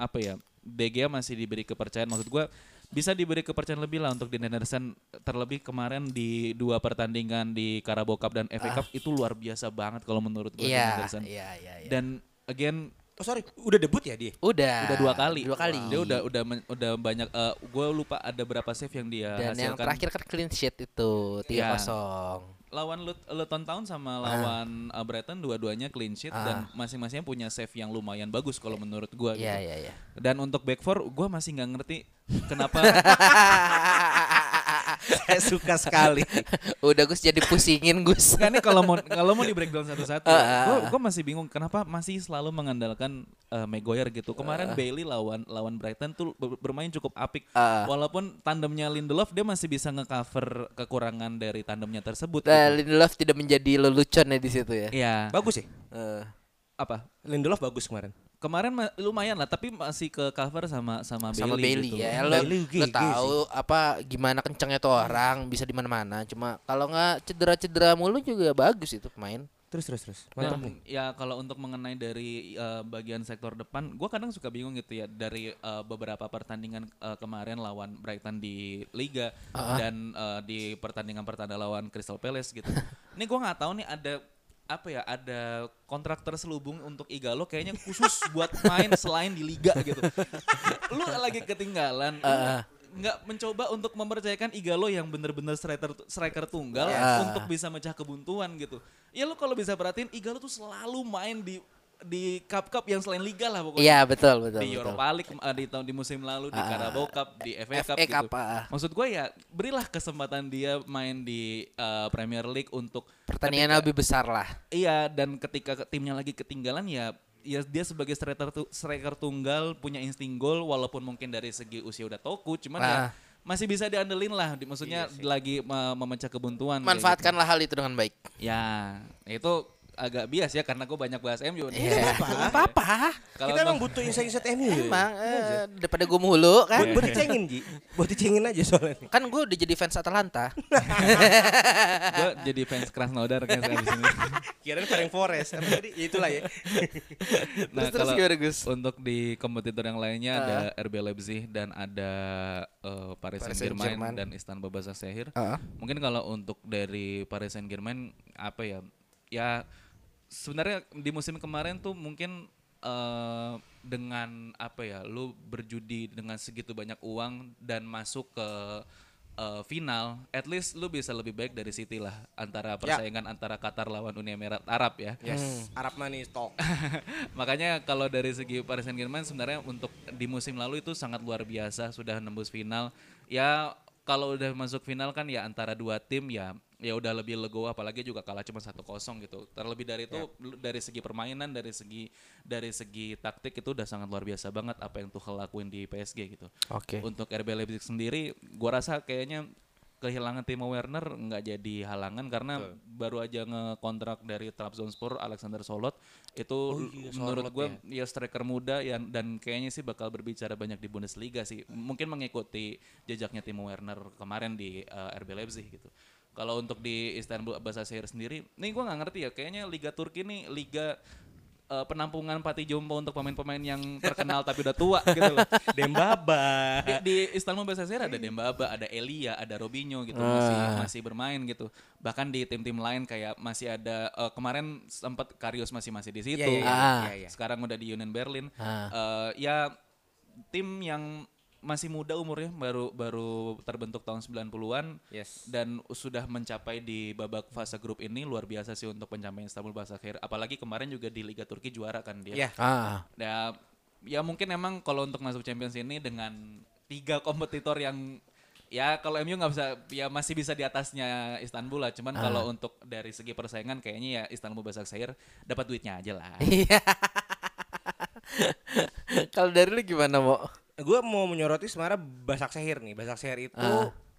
apa ya Gea masih diberi kepercayaan maksud gue bisa diberi kepercayaan lebih lah untuk Dean Henderson terlebih kemarin di dua pertandingan di Carabao Cup dan FA Cup itu luar biasa banget kalau menurut gue Dean Iya, Henderson iya, iya, iya. dan again Oh sorry, udah debut ya dia? Udah. udah dua kali Dua kali. dia udah udah men- udah banyak gue lupa ada berapa save yang dia Dan yang hasilkan terakhir kan clean sheet itu 3-0. Lawan Lut- Luton Town sama lawan uh, Brighton dua-duanya clean sheet dan masing-masingnya punya save yang lumayan bagus kalau menurut gua gitu. Iya, iya, iya. Dan untuk back four gua masih nggak ngerti kenapa Saya suka sekali. Udah Gus jadi pusingin Gus. Enggak nih kalau mau kalau mau di breakdown satu-satu. Ah, gua, ah. gua masih bingung kenapa masih selalu mengandalkan uh, Maguire gitu. Kemarin Bailey lawan lawan Brighton tuh ber- bermain cukup apik. Ah. Walaupun tandemnya Lindelof dia masih bisa nge-cover kekurangan dari tandemnya tersebut. Nah, gitu. Lindelof tidak menjadi lelucon ya di situ ya. Iya. Bagus ya? Eh, Apa? Lindelof bagus kemarin. Kemarin ma- lumayan lah, tapi masih ke cover sama sama, sama Bailey, Bailey gitu. ya. Lo, Bailey lo tahu apa gimana kencengnya tuh orang bisa di mana-mana. Cuma kalau nggak cedera-cedera mulu juga bagus itu pemain. Terus terus terus. Dan Mantap nih. ya kalau untuk mengenai dari uh, bagian sektor depan, gua kadang suka bingung gitu ya dari uh, beberapa pertandingan uh, kemarin lawan Brighton di Liga dan uh, di pertandingan pertanda lawan Crystal Palace gitu. Ini gua nggak tahu nih ada apa ya ada kontrak terselubung untuk Igalo kayaknya khusus buat main selain di liga gitu. Lu lagi ketinggalan. lu nggak mencoba untuk mempercayakan Igalo yang bener-bener striker striker tunggal untuk bisa mecah kebuntuan gitu. Ya lu kalau bisa perhatiin Igalo tuh selalu main di di cup-cup yang selain liga lah pokoknya. Iya betul betul. di betul. Europa League eh, di tahun di musim lalu di Ah, Carabao Cup di FA Cup gitu. Cup, ah. Maksud gue ya berilah kesempatan dia main di eh, Premier League untuk Pertandingan ketika- lebih besar lah. Iya dan ketika ke- timnya lagi ketinggalan ya ya dia sebagai striker tu- striker tunggal punya insting gol walaupun mungkin dari segi usia udah toku cuman ya Ah. masih bisa diandelin lah maksudnya lagi me- memecah kebuntuan kayak Manfaatkanlah hal itu dengan baik. gitu. Ya, itu agak bias ya karena gue banyak bahas MU. Iya. apa-apa. Kalau Kita emang butuh insight-insight MU ya. Emang eh, daripada gue mulu kan. Buat dicengin Ji. Buat dicengin aja soalnya. Kan gue udah jadi fans Atalanta. gue jadi fans Krasnodar kan sekarang di sini. Kirain Ferenc Forest. Ya itulah ya. Nah, Terus- terus kalau gimana, Gus? untuk di kompetitor yang lainnya ada RB Leipzig dan ada eh, Paris Saint-Germain dan Istanbul Basaksehir. Ah. Mungkin kalau untuk dari Paris Saint-Germain apa ya? Ya sebenarnya di musim kemarin tuh mungkin eh, dengan apa ya? Lu berjudi dengan segitu banyak uang dan masuk ke eh, final, at least lu bisa lebih baik dari City lah antara persaingan antara Qatar lawan Uni Emirat Arab ya. Yes. Arab money stock. Makanya kalau dari segi Paris Saint-Germain sebenarnya untuk di musim lalu itu sangat luar biasa sudah nembus final. Ya kalau udah masuk final kan ya antara dua tim ya ya udah lebih legowo apalagi juga kalah cuma 1-0 gitu. Terlebih dari itu lu- dari segi permainan, dari segi dari segi taktik itu udah sangat luar biasa banget apa yang Tuchel lakuin di PSG gitu. Oke. Untuk RB Leipzig sendiri gua rasa kayaknya kehilangan Timo Werner nggak jadi halangan karena baru aja ngekontrak dari Trabzonspor Alexander Solot itu iya, menurut gue ya. striker muda yang dan kayaknya sih bakal berbicara banyak di Bundesliga sih mungkin mengikuti jejaknya Timo Werner kemarin di eh, RB Leipzig gitu kalau untuk di Istanbul Basaksehir sendiri nih gue nggak ngerti ya kayaknya Liga Turki nih liga eh, penampungan Pati Jompo untuk pemain-pemain yang terkenal tapi udah tua gitu loh Dembaba. di, di Istanbul Basaksehir ada Dembaba, ada Elia, ada Robinho gitu masih masih bermain gitu. Bahkan di tim-tim lain kayak masih ada eh, kemarin sempat Karius masih masih di situ. Iya, iya, iya, iya, iya. Sekarang udah di Union Berlin. Ah. Eh, ya tim yang masih muda umurnya baru baru terbentuk tahun 90-an Yes. dan sudah mencapai di babak fase grup ini luar biasa sih untuk pencapaian Istanbul Basaksehir. Apalagi kemarin juga di Liga Turki juara kan dia. Iya. Ah. Ya, ya mungkin emang kalau untuk masuk Champions ini dengan tiga kompetitor yang ya kalau MU nggak bisa ya masih bisa di atasnya Istanbul lah. Cuman kalau untuk dari segi persaingan kayaknya ya Istanbul Basaksehir dapat duitnya aja lah. Iya. Kalau dari lu gimana, Mo? Gue mau menyoroti sebenarnya Basak Sehir nih. Basak Sehir itu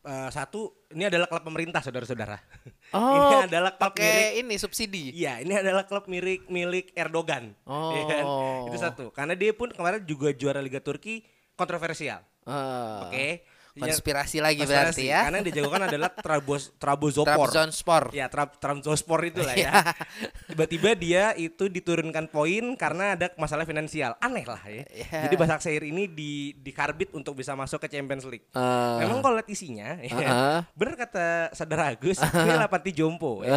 eh, satu ini adalah klub pemerintah saudara-saudara. ini adalah klub milik Oh, pakai ini subsidi. Iya, ini adalah klub milik milik Erdogan. ya kan? Oh. Itu satu. Karena dia pun kemarin juga juara Liga Turki kontroversial. Ah. Oke. Konspirasi lagi Konspirasi. berarti ya. Karena yang dijagokan adalah Trabos Trabzonspor. Trabzonspor. Ya, Trab Trabzonspor itulah Iya. ya. Tiba-tiba dia itu diturunkan poin karena ada masalah finansial. Aneh lah ya. Iya. Jadi Başakşehir ini di dikarbit untuk bisa masuk ke Champions League. Ah. Memang kalau lihat isinya, ya, Ah. bener kata saudara Agus, ini adalah Panti Jompo, ya.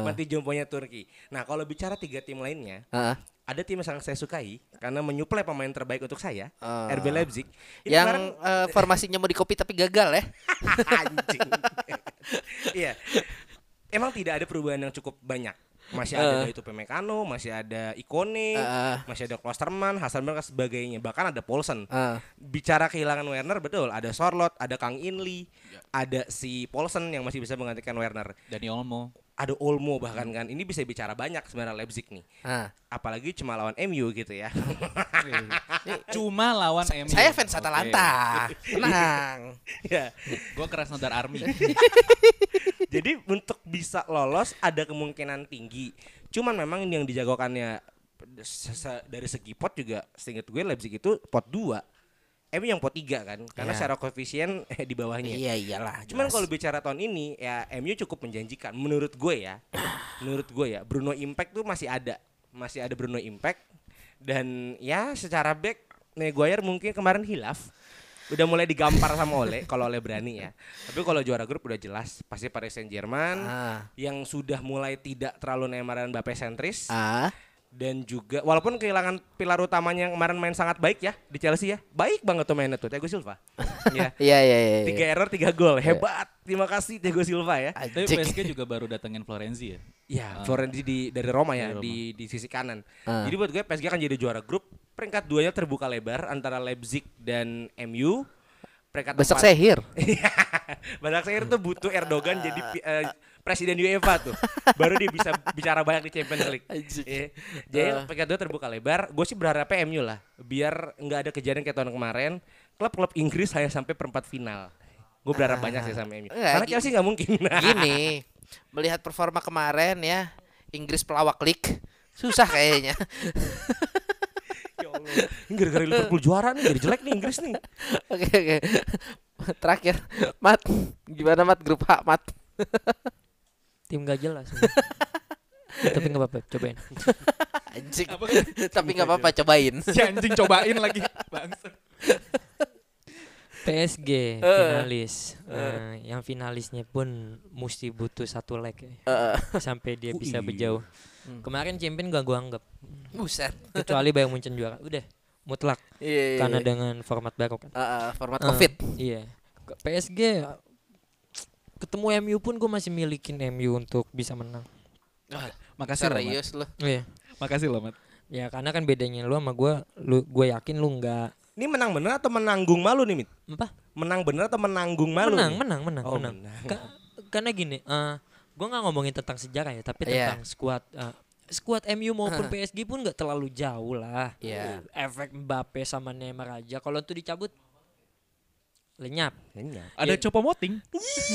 Panti Jomponya Turki. Nah kalau bicara tiga tim lainnya, Ah. Ada tim yang sangat saya sukai karena menyuplai pemain terbaik untuk saya, Ah. RB Leipzig. Ini Yang kemarin- eh, formasinya mau di copy tapi gagal ya. Anjing. Iya. Emang tidak ada perubahan yang cukup banyak. Masih ada Eh. itu Pemekano, masih ada Ikone, Eh. masih ada Klosterman, Hasan dan sebagainya. Bahkan ada Paulsen. Ah. Bicara kehilangan Werner betul, ada Sorlot, ada Kang Inli, ada si Paulsen yang masih bisa menggantikan Werner. Dani Olmo. Ada Olmo bahkan kan. Ini bisa bicara banyak sebenarnya Leipzig nih. Ah. Apalagi cuma lawan MU gitu ya. Cuma lawan MU. Saya fans. Atalanta. Tenang. ya. Gua Krasnodar Army. Jadi untuk bisa lolos ada kemungkinan tinggi. Cuman memang ini yang dijagokannya dari segi pot juga seingat gue Leipzig itu pot 2. MU yang pot 3 kan. Karena Iya. secara koefisien eh, di bawahnya. Iya iyalah. Cuman kalau bicara tahun ini ya MU cukup menjanjikan menurut gue ya. menurut gue ya Bruno Impact tuh masih ada. Masih ada Bruno Impact dan ya secara back Maguire mungkin kemarin hilaf. Udah mulai digampar sama Ole kalau Ole berani ya. Tapi kalau juara grup udah jelas pasti Paris Saint-Germain Ah. yang sudah mulai tidak terlalu Neymar dan Mbappe sentris Ah. Dan juga walaupun kehilangan pilar utamanya yang kemarin main sangat baik ya di Chelsea ya. Baik banget tuh mainnya tuh Thiago Silva. ya. Iya iya iya. Tiga error, tiga gol. Hebat. Terima kasih Thiago Silva ya. Tapi Anjing. PSG juga baru datengin Florenzi ya. Ya, Florenzi di dari Roma ya Dari Roma. di di sisi kanan. Ah. Jadi buat gue PSG akan jadi juara grup. Peringkat duanya terbuka lebar antara Leipzig dan MU. Peringkat Besok sehir. Iya. Badak Sehir tuh butuh Erdogan jadi pi- eh, presiden UEFA tuh. Baru dia bisa bicara banyak di Champions League. Iya. Jadi peringkat dua terbuka lebar. Gue sih berharapnya MU lah. Biar nggak ada kejadian kayak tahun kemarin. Klub-klub Inggris hanya sampai perempat final. Gue berharap banyak sih sama MU. Enggak, Karena Chelsea nggak mungkin. Gini, melihat performa kemarin ya, Inggris pelawak league susah kayaknya. ya gara-gara Liverpool juara nih. Jadi jelek nih Inggris nih. Oke oke. Terakhir, Mat, gimana Mat grup H Mat? Tim gak jelas. Ya, tapi nggak apa-apa, cobain. Anjing. Tapi nggak apa-apa cobain. Si anjing cobain lagi. Bangsa. PSG finalis. Eh, yang finalisnya pun mesti butuh satu leg ya, sampai dia Oh, bisa iya. berjauh. Kemarin champion gak gua anggap. Buset. Kecuali Bayern Munchen juara. Udah mutlak Iya. karena dengan format baru kan. Ah, ah, format Eh, Covid. Iya. PSG ya, ketemu MU pun gue masih milikin MU untuk bisa menang. Makasih loh, Mat. Serius loh. Iya. Makasih loh, Mat. Ya karena kan bedanya lu sama gue, lu gue yakin lu nggak Ini menang bener atau menanggung malu nih, Mit? apa? Menang bener atau menanggung malu? menang, nih? menang, menang, Oh, menang. menang. Ka- karena gini, eh gue nggak ngomongin tentang sejarah ya, tapi Iya. tentang skuad eh, skuad MU maupun PSG pun nggak terlalu jauh lah. Iya. Efek Mbappe sama Neymar aja. Kalau itu dicabut, lenyap. Ada Copo Moting.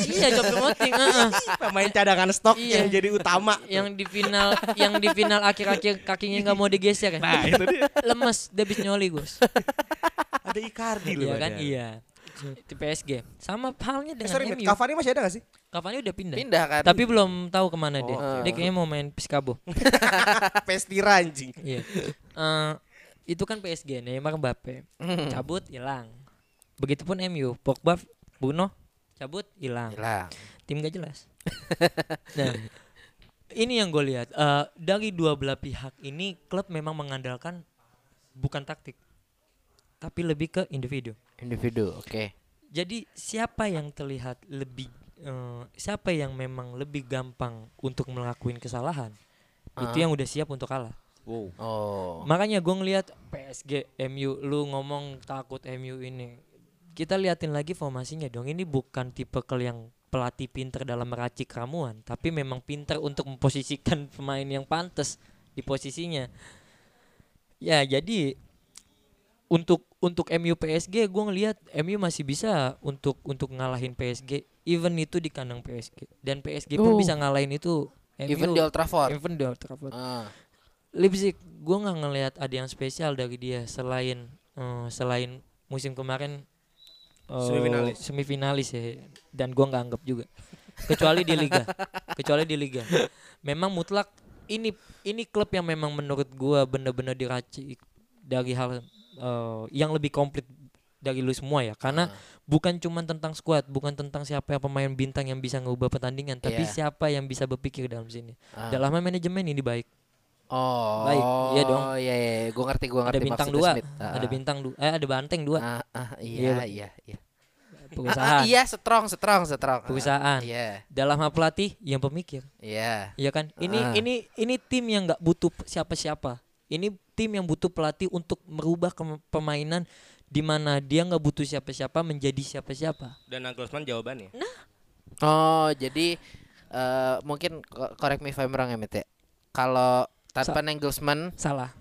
iya, Job Moting, heeh. Pemain cadangan stok Iya. yang jadi utama. yang di final yang di final akhir-akhir kakinya nggak mau digeser kan. Nah, itu dia. Lemes, dia habis nyoli, Gus. Ada Icardi loh. Iya kan? ada. Iya. Di PSG. Sama halnya Eh, dengan sorry, Mit, MU. Cavani masih ada gak sih? Cavani udah pindah. Pindah kan. Tapi belum tahu ke mana dia. Oh, Dia kayaknya mau main Piskabo. Pestira anjing. Iya. Eh, itu kan PSG Neymar Mbappe. Cabut hilang. Begitupun MU, Pogba Bruno cabut hilang. Hilang. Tim gak jelas. nah, ini yang gue lihat Eh, dari dua belah pihak ini klub memang mengandalkan bukan taktik, tapi lebih ke individu. Individu, oke. Jadi siapa yang terlihat lebih eh, siapa yang memang lebih gampang untuk melakukan kesalahan itu yang udah siap untuk kalah. Oh. Makanya gue ngelihat PSG, MU, lu ngomong takut MU ini. Kita liatin lagi formasinya dong. Ini bukan tipe yang pelatih pinter dalam meracik ramuan, tapi memang pinter untuk memposisikan pemain yang pantas di posisinya. Ya jadi untuk untuk MU PSG gue ngelihat MU masih bisa untuk untuk ngalahin PSG even itu di kandang PSG dan PSG pun Oh. bisa ngalahin itu Even MU, di Old Trafford. even di Old Trafford. Ah. Leipzig gue nggak ngelihat ada yang spesial dari dia selain eh, selain musim kemarin eh, Semifinalis. semifinalis ya. Dan gua nggak anggap juga. Kecuali di liga. Kecuali di liga. Memang mutlak ini ini klub yang memang menurut gua bener-bener diracik dari hal eh, yang lebih komplit dari lu semua ya. Karena bukan cuma tentang squad bukan tentang siapa yang pemain bintang yang bisa ngubah pertandingan tapi Iya. siapa yang bisa berpikir dalam sini. Ah. dalam manajemen ini baik Oh. Baik, iya dong. Oh iya iya, gua ngerti gua ada ngerti bintang maksudnya dua Smith. Ah, ada ah. bintang dua eh ada banteng dua Ah, ah, Iya, iya iya iya. Ah, perusahaan ah, iya, strong, strong, strong. Ah, Perusahaan. Iya, dalam hal pelatih yang pemikir iya. Iya kan? Ini Ah. ini ini tim yang nggak butuh siapa-siapa. Ini tim yang butuh pelatih untuk merubah permainan di mana dia nggak butuh siapa-siapa menjadi siapa-siapa. Dan Nagelsmann jawabannya. Oh, jadi eh mungkin ko- correct me if I'm wrong ya, ya. Kalau tanpa Nagelsmann Salah.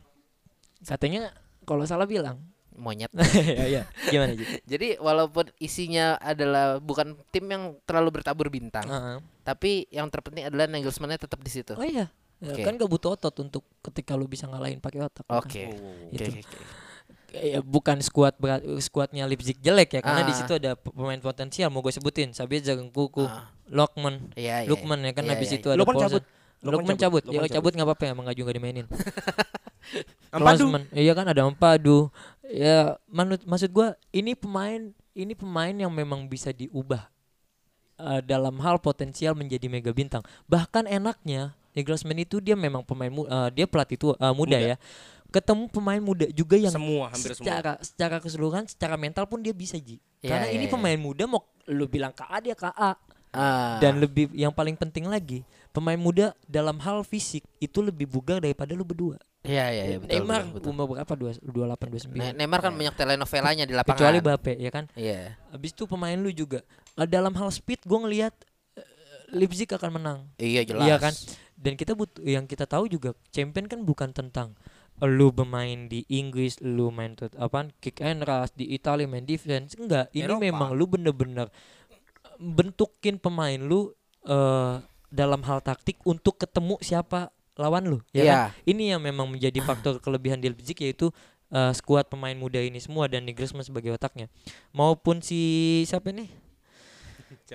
Katanya kalau salah bilang. monyet. ya ya. Gimana Ji? Jadi walaupun isinya adalah bukan tim yang terlalu bertabur bintang, Heeh. tapi yang terpenting adalah Nagelsmann-nya tetap di situ. Oh iya. Ya, Oke. Kan gak butuh otot untuk ketika lu bisa ngalahin pakai otak. kan? Oke. Itu. Oke, oke. ya bukan skuad berat skuadnya Leipzig jelek ya karena di Ah. situ ada pemain potensial mau gue sebutin Sabitzer Kuku Ah. Lokman Iya, iya. Lukman ya kan Iya, habis iya, itu iya. ada Lukman Poulsen. cabut. Lukman Lukman cabut. cabut ya Lukman cabut nggak apa-apa emang nggak juga dimainin Ampadu. Iya kan ada Ampadu ya menurut maksud gua ini pemain ini pemain yang memang bisa diubah eh, dalam hal potensial menjadi mega bintang bahkan enaknya Nagelsmann itu dia memang pemain mu- eh, dia pelatih tua eh, muda, Muda. ya ketemu pemain muda juga yang Semua, hampir semua. secara secara keseluruhan secara mental pun dia bisa ji Iya, karena iya, ini iya. pemain muda mau lu bilang KA dia KA Ah. dan lebih yang paling penting lagi pemain muda dalam hal fisik itu lebih bugar daripada lu berdua Iya, iya, iya, betul. Neymar betul, betul. umur berapa? Dua, 28, 29. Ne- Neymar kan banyak telenovelanya di lapangan. Kecuali Bape ya kan. Iya. Habis itu pemain lu juga. Eh, dalam hal speed gue ngelihat eh, Leipzig akan menang. Iya jelas. Iya kan? Dan kita butuh yang kita tahu juga champion kan bukan tentang eh, lu bermain di Inggris, lu main tut apaan kick and rush di Italia main defense. Enggak, ini Eropa. memang lu bener-bener bentukin pemain lu eh dalam hal taktik untuk ketemu siapa lawan lu ya Iya. kan? Ini yang memang menjadi faktor kelebihan di Leipzig yaitu eh, skuad pemain muda ini semua dan Nagelsmann sebagai otaknya. Maupun si siapa nih?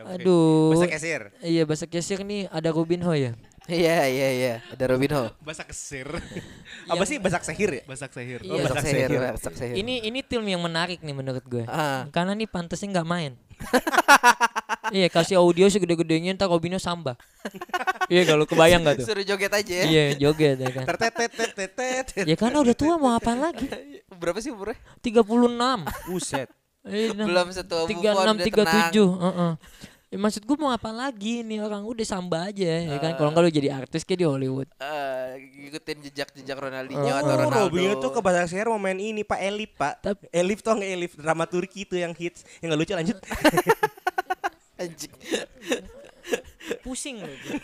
Aduh. Bahasa kesir. Iya bahasa kesir nih ada Rubinho ya. Iya, iya, iya. Ada Robinho. Bahasa kesir. Apa sih bahasa sehir ya? Basak Sehir. Iya. Basak Basak sehir, sehir. basak sehir. Ini ini tim yang menarik nih menurut gue. Ah. Karena nih pantasnya nggak main. iya kasih audio segede-gedenya ntar Robinho samba. iya kalau kebayang gak tuh? Suruh joget aja ya. Iya joget ya kan. Tertetetetetet. Ya karena udah tua mau apaan lagi? Berapa sih umurnya? 36. Buset. Eh, nah, Belum setua tiga Buffon, enam tiga tujuh Ya, maksud gue mau apa lagi nih orang udah samba aja ya kan kalau nggak lu jadi artis kayak di Hollywood Eh, ngikutin jejak-jejak Ronaldinho Oh, atau Ronaldo. Robinho tuh ke bahasa sehir mau main ini Pak Elif Pak. Tapi- Elif tuh nggak Elif drama Turki itu yang hits yang nggak lucu lanjut. Anjing. pusing loh gue.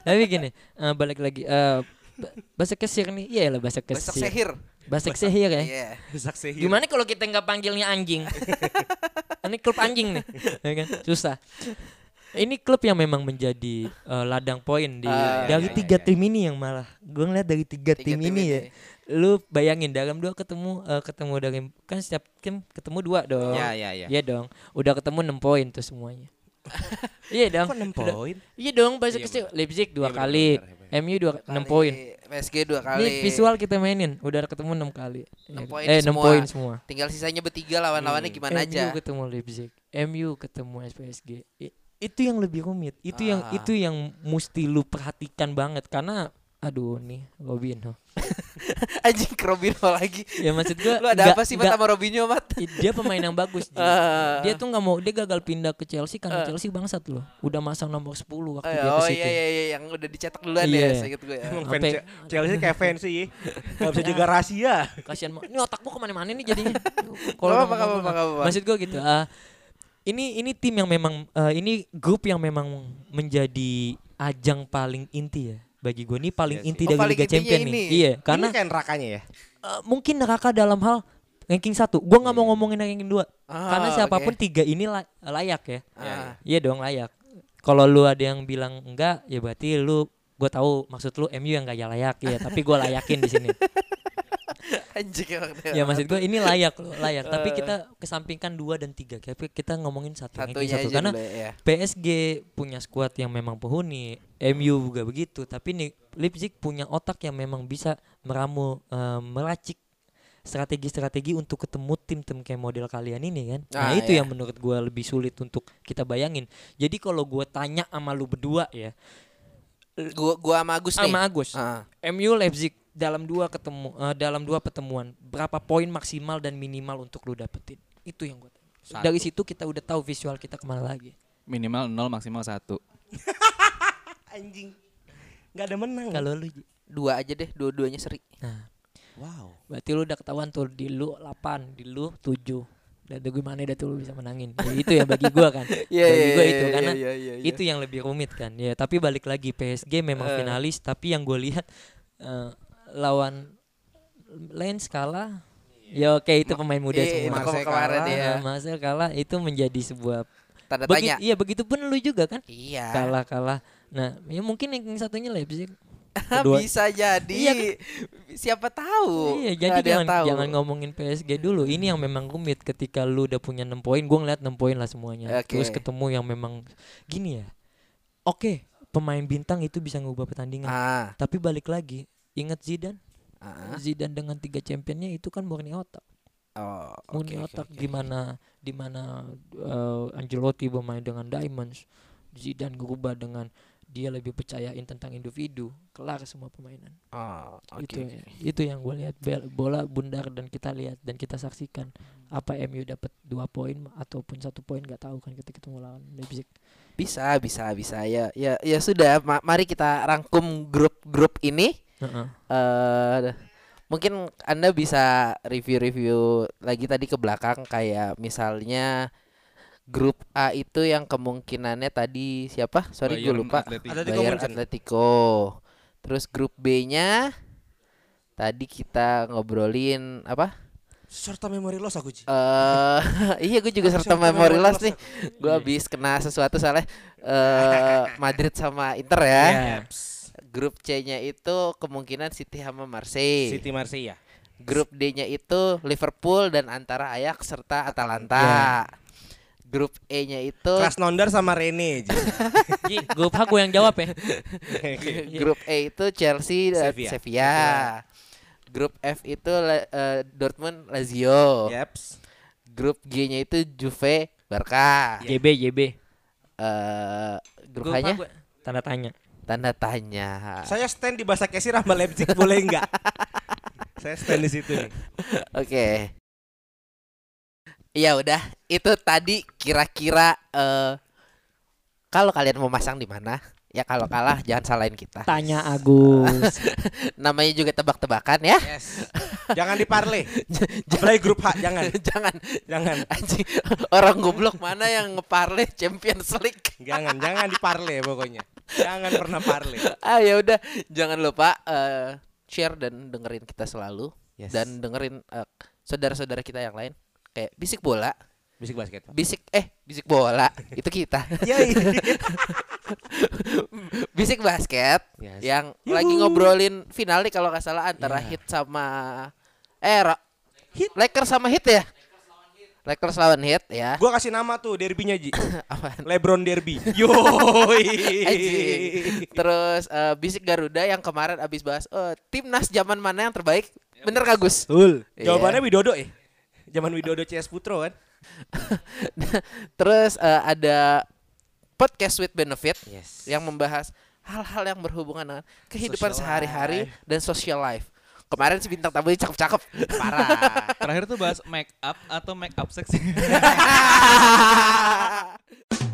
tapi gini eh, balik lagi eh, ba- bahasa kesir nih iya lah bahasa kesir Basak sehir. bahasa kesir ya Iya. Bahasa sehir. gimana kalau kita nggak panggilnya anjing Ini klub anjing nih, ya kan? Susah. Ini klub yang memang menjadi eh, ladang poin di Ah, dari iya, tiga iya. tim ini yang malah gue ngeliat dari tiga, Tiga tim, tim ini ya. Lu bayangin dalam dua ketemu eh, ketemu dari kan setiap tim ketemu dua dong. Ya, ya, ya. Iya dong. Udah ketemu 6 poin tuh semuanya. iya dong. Kok 6 Udah- poin? Iya dong, bahasa Iya, kecil Leipzig dua Iya, kali, benar, benar, MU dua Kali, enam poin. PSG dua kali. Ini visual kita mainin, udah ketemu enam kali. Enam Iya. poin eh enam semua. poin semua. Tinggal sisanya bertiga lawan-lawannya Hmm. gimana MU aja. ketemu Leipzig, MU ketemu PSG. I- itu yang lebih rumit. Itu yang Ah. itu yang mesti lu perhatikan banget karena aduh nih Robinho. Anjing ke Robinho lagi. Ya maksud gua Lu ada nggak- apa sih Mat nggak- sama Robinho Mat? Dia pemain yang bagus Ji. Ah. dia tuh nggak mau dia gagal pindah ke Chelsea karena Ah. Chelsea bangsat loh udah masang nomor 10 waktu dia ke Oh situ iya iya iya yang udah dicetak duluan Iya. ya, seinget gue ya. Emang Chelsea kayak fans sih. Gak bisa jaga rahasia. kasihan banget ini otak gua ke mana-mana nih jadinya Gak gak ngomong- apa-apa, gak apa-apa. maksud gua gitu ah, ini ini tim yang memang eh, ini grup yang memang menjadi ajang paling inti ya bagi gue ini paling sih. inti Oh, dari paling Liga Champion ini. nih iya Karena kayak nerakanya ya. eh, mungkin neraka dalam hal ranking satu gue nggak mau Iya. ngomongin ranking dua Ah, karena siapa pun oke. tiga ini la- layak ya Ah. iya dong layak kalau lu ada yang bilang enggak ya berarti lu gue tahu maksud lu MU yang gak layak ya tapi gue layakin di sini Anjing ya maksud gue ini layak loh layak. Tapi kita kesampingkan dua dan tiga. Tapi kita ngomongin satu ranking Satunya satu. aja karena ya. PSG punya skuad yang memang penghuni MU juga begitu. Tapi nih Leipzig punya otak yang memang bisa meramu eh, meracik strategi-strategi untuk ketemu tim-tim kayak model kalian ini kan? Nah Ah, itu iya. yang menurut gue lebih sulit untuk kita bayangin. Jadi kalau gue tanya sama lu berdua ya. Gua gua sama Agus nih. sama Agus. Ah. MU Leipzig dalam dua ketemu eh, dalam dua pertemuan berapa poin maksimal dan minimal untuk lu dapetin itu yang gue tanya dari situ kita udah tahu visual kita ke mana lagi Minimal 0 maksimal 1. Anjing. Gak ada menang. kalau lu. Dua aja deh, dua-duanya seri. nah Wow. berarti lu udah ketahuan tuh di lu 8 di lu 7 dan tuh gimana dah tuh lu bisa menangin ya, itu ya bagi gua kan Iya, bagi iya, gua iya, itu iya, karena iya, iya, iya. itu yang lebih rumit kan ya tapi balik lagi PSG memang Eh. finalis tapi yang gue lihat eh, lawan Lens kalah ya oke itu pemain muda Iya, semua Marseille kemarin kalah. ya. Marcel kalah itu menjadi sebuah Tanda Begi- tanya. iya begitu pun lu juga kan Iya. kalah kalah nah ya mungkin yang satunya Leipzig Bisa jadi. Iya. Siapa tahu. Iya, jadi jangan tahu. jangan ngomongin PSG dulu. Ini yang memang rumit ketika lu udah punya 6 poin, gua ngeliat 6 poin lah semuanya. Oke. Terus ketemu yang memang gini ya. Oke, pemain bintang itu bisa ngubah pertandingan. Ah. Tapi balik lagi, ingat Zidane? ah. Zidane dengan tiga championnya itu kan murni otak. Oh, Murni oke, otak oke. di mana di mana eh, Ancelotti bermain dengan diamonds, Zidane berubah dengan dia lebih percayain tentang individu, kelar semua permainan. Oh, oke. itu itu yang gue lihat bola bundar dan kita lihat dan kita saksikan apa MU dapat dua poin ataupun satu poin nggak tahu kan ketika ketemu lawan Leipzig Bisa, bisa, bisa. Ya, ya, ya sudah. Ma- mari kita rangkum grup-grup ini. Heeh. eh mungkin Anda bisa review-review lagi tadi ke belakang kayak misalnya grup A itu yang kemungkinannya tadi siapa? Sorry gue lupa. Atletico. Atletico Bayern. Atletico. Terus grup B-nya tadi kita ngobrolin apa? Serta memori loss aku Ji. Eh iya gue juga Aku serta serta memori loss loss nih. Gue habis kena sesuatu soalnya eh Madrid sama Inter ya. Grup C-nya itu kemungkinan City sama Marseille. City Marseille ya. Grup D-nya itu Liverpool dan antara Ajax serta Atalanta. Grup E-nya itu Krasnodar sama Rene Ji. Grup H gue yang jawab ya grup E itu Chelsea dan Sevilla. Sevilla. Grup F itu eh, Dortmund Lazio. Yaps. Grup G-nya itu Juve Barca. JB JB Eh grup H-nya gua tanda tanya tanda tanya. Saya stand di Bahasa Kesir sama Leipzig boleh enggak? Saya stand di situ nih. Oke. Ya udah, itu tadi kira-kira eh kalau kalian mau masang di mana? Ya kalau kalah jangan salahin kita. tanya Agus Namanya juga tebak-tebakan ya. Yes. Jangan diparle. Apalagi grup H, jangan. jangan Jangan. anjing orang goblok mana yang ngeparle Champions League. Jangan, jangan diparle pokoknya. Jangan pernah parle. ah ya udah, jangan lupa eh, share dan dengerin kita selalu Yes. dan dengerin eh, saudara-saudara kita yang lain kayak bisik bola Bisik basket. Bisik eh bisik bola itu kita. Bisik basket Yes. yang Yuhu. lagi ngobrolin final nih kalau nggak salah antara Iya. Hit sama eh Ra- Lakers sama Hit ya. Lakers lawan Hit ya. Gua kasih nama tuh derbynya Ji. Apaan? Lebron Derby. Yo. Terus eh, bisik Garuda yang kemarin abis bahas oh, timnas zaman mana yang terbaik? Bener gak Gus? Betul. Iya. Jawabannya Widodo ya. Zaman Widodo CS Putro kan. Terus eh, ada podcast with benefit yes. yang membahas hal-hal yang berhubungan dengan kehidupan sehari-hari dan social life. Kemarin si bintang tamu ini cakep-cakep. Parah. Terakhir tuh bahas make up atau make up seksi.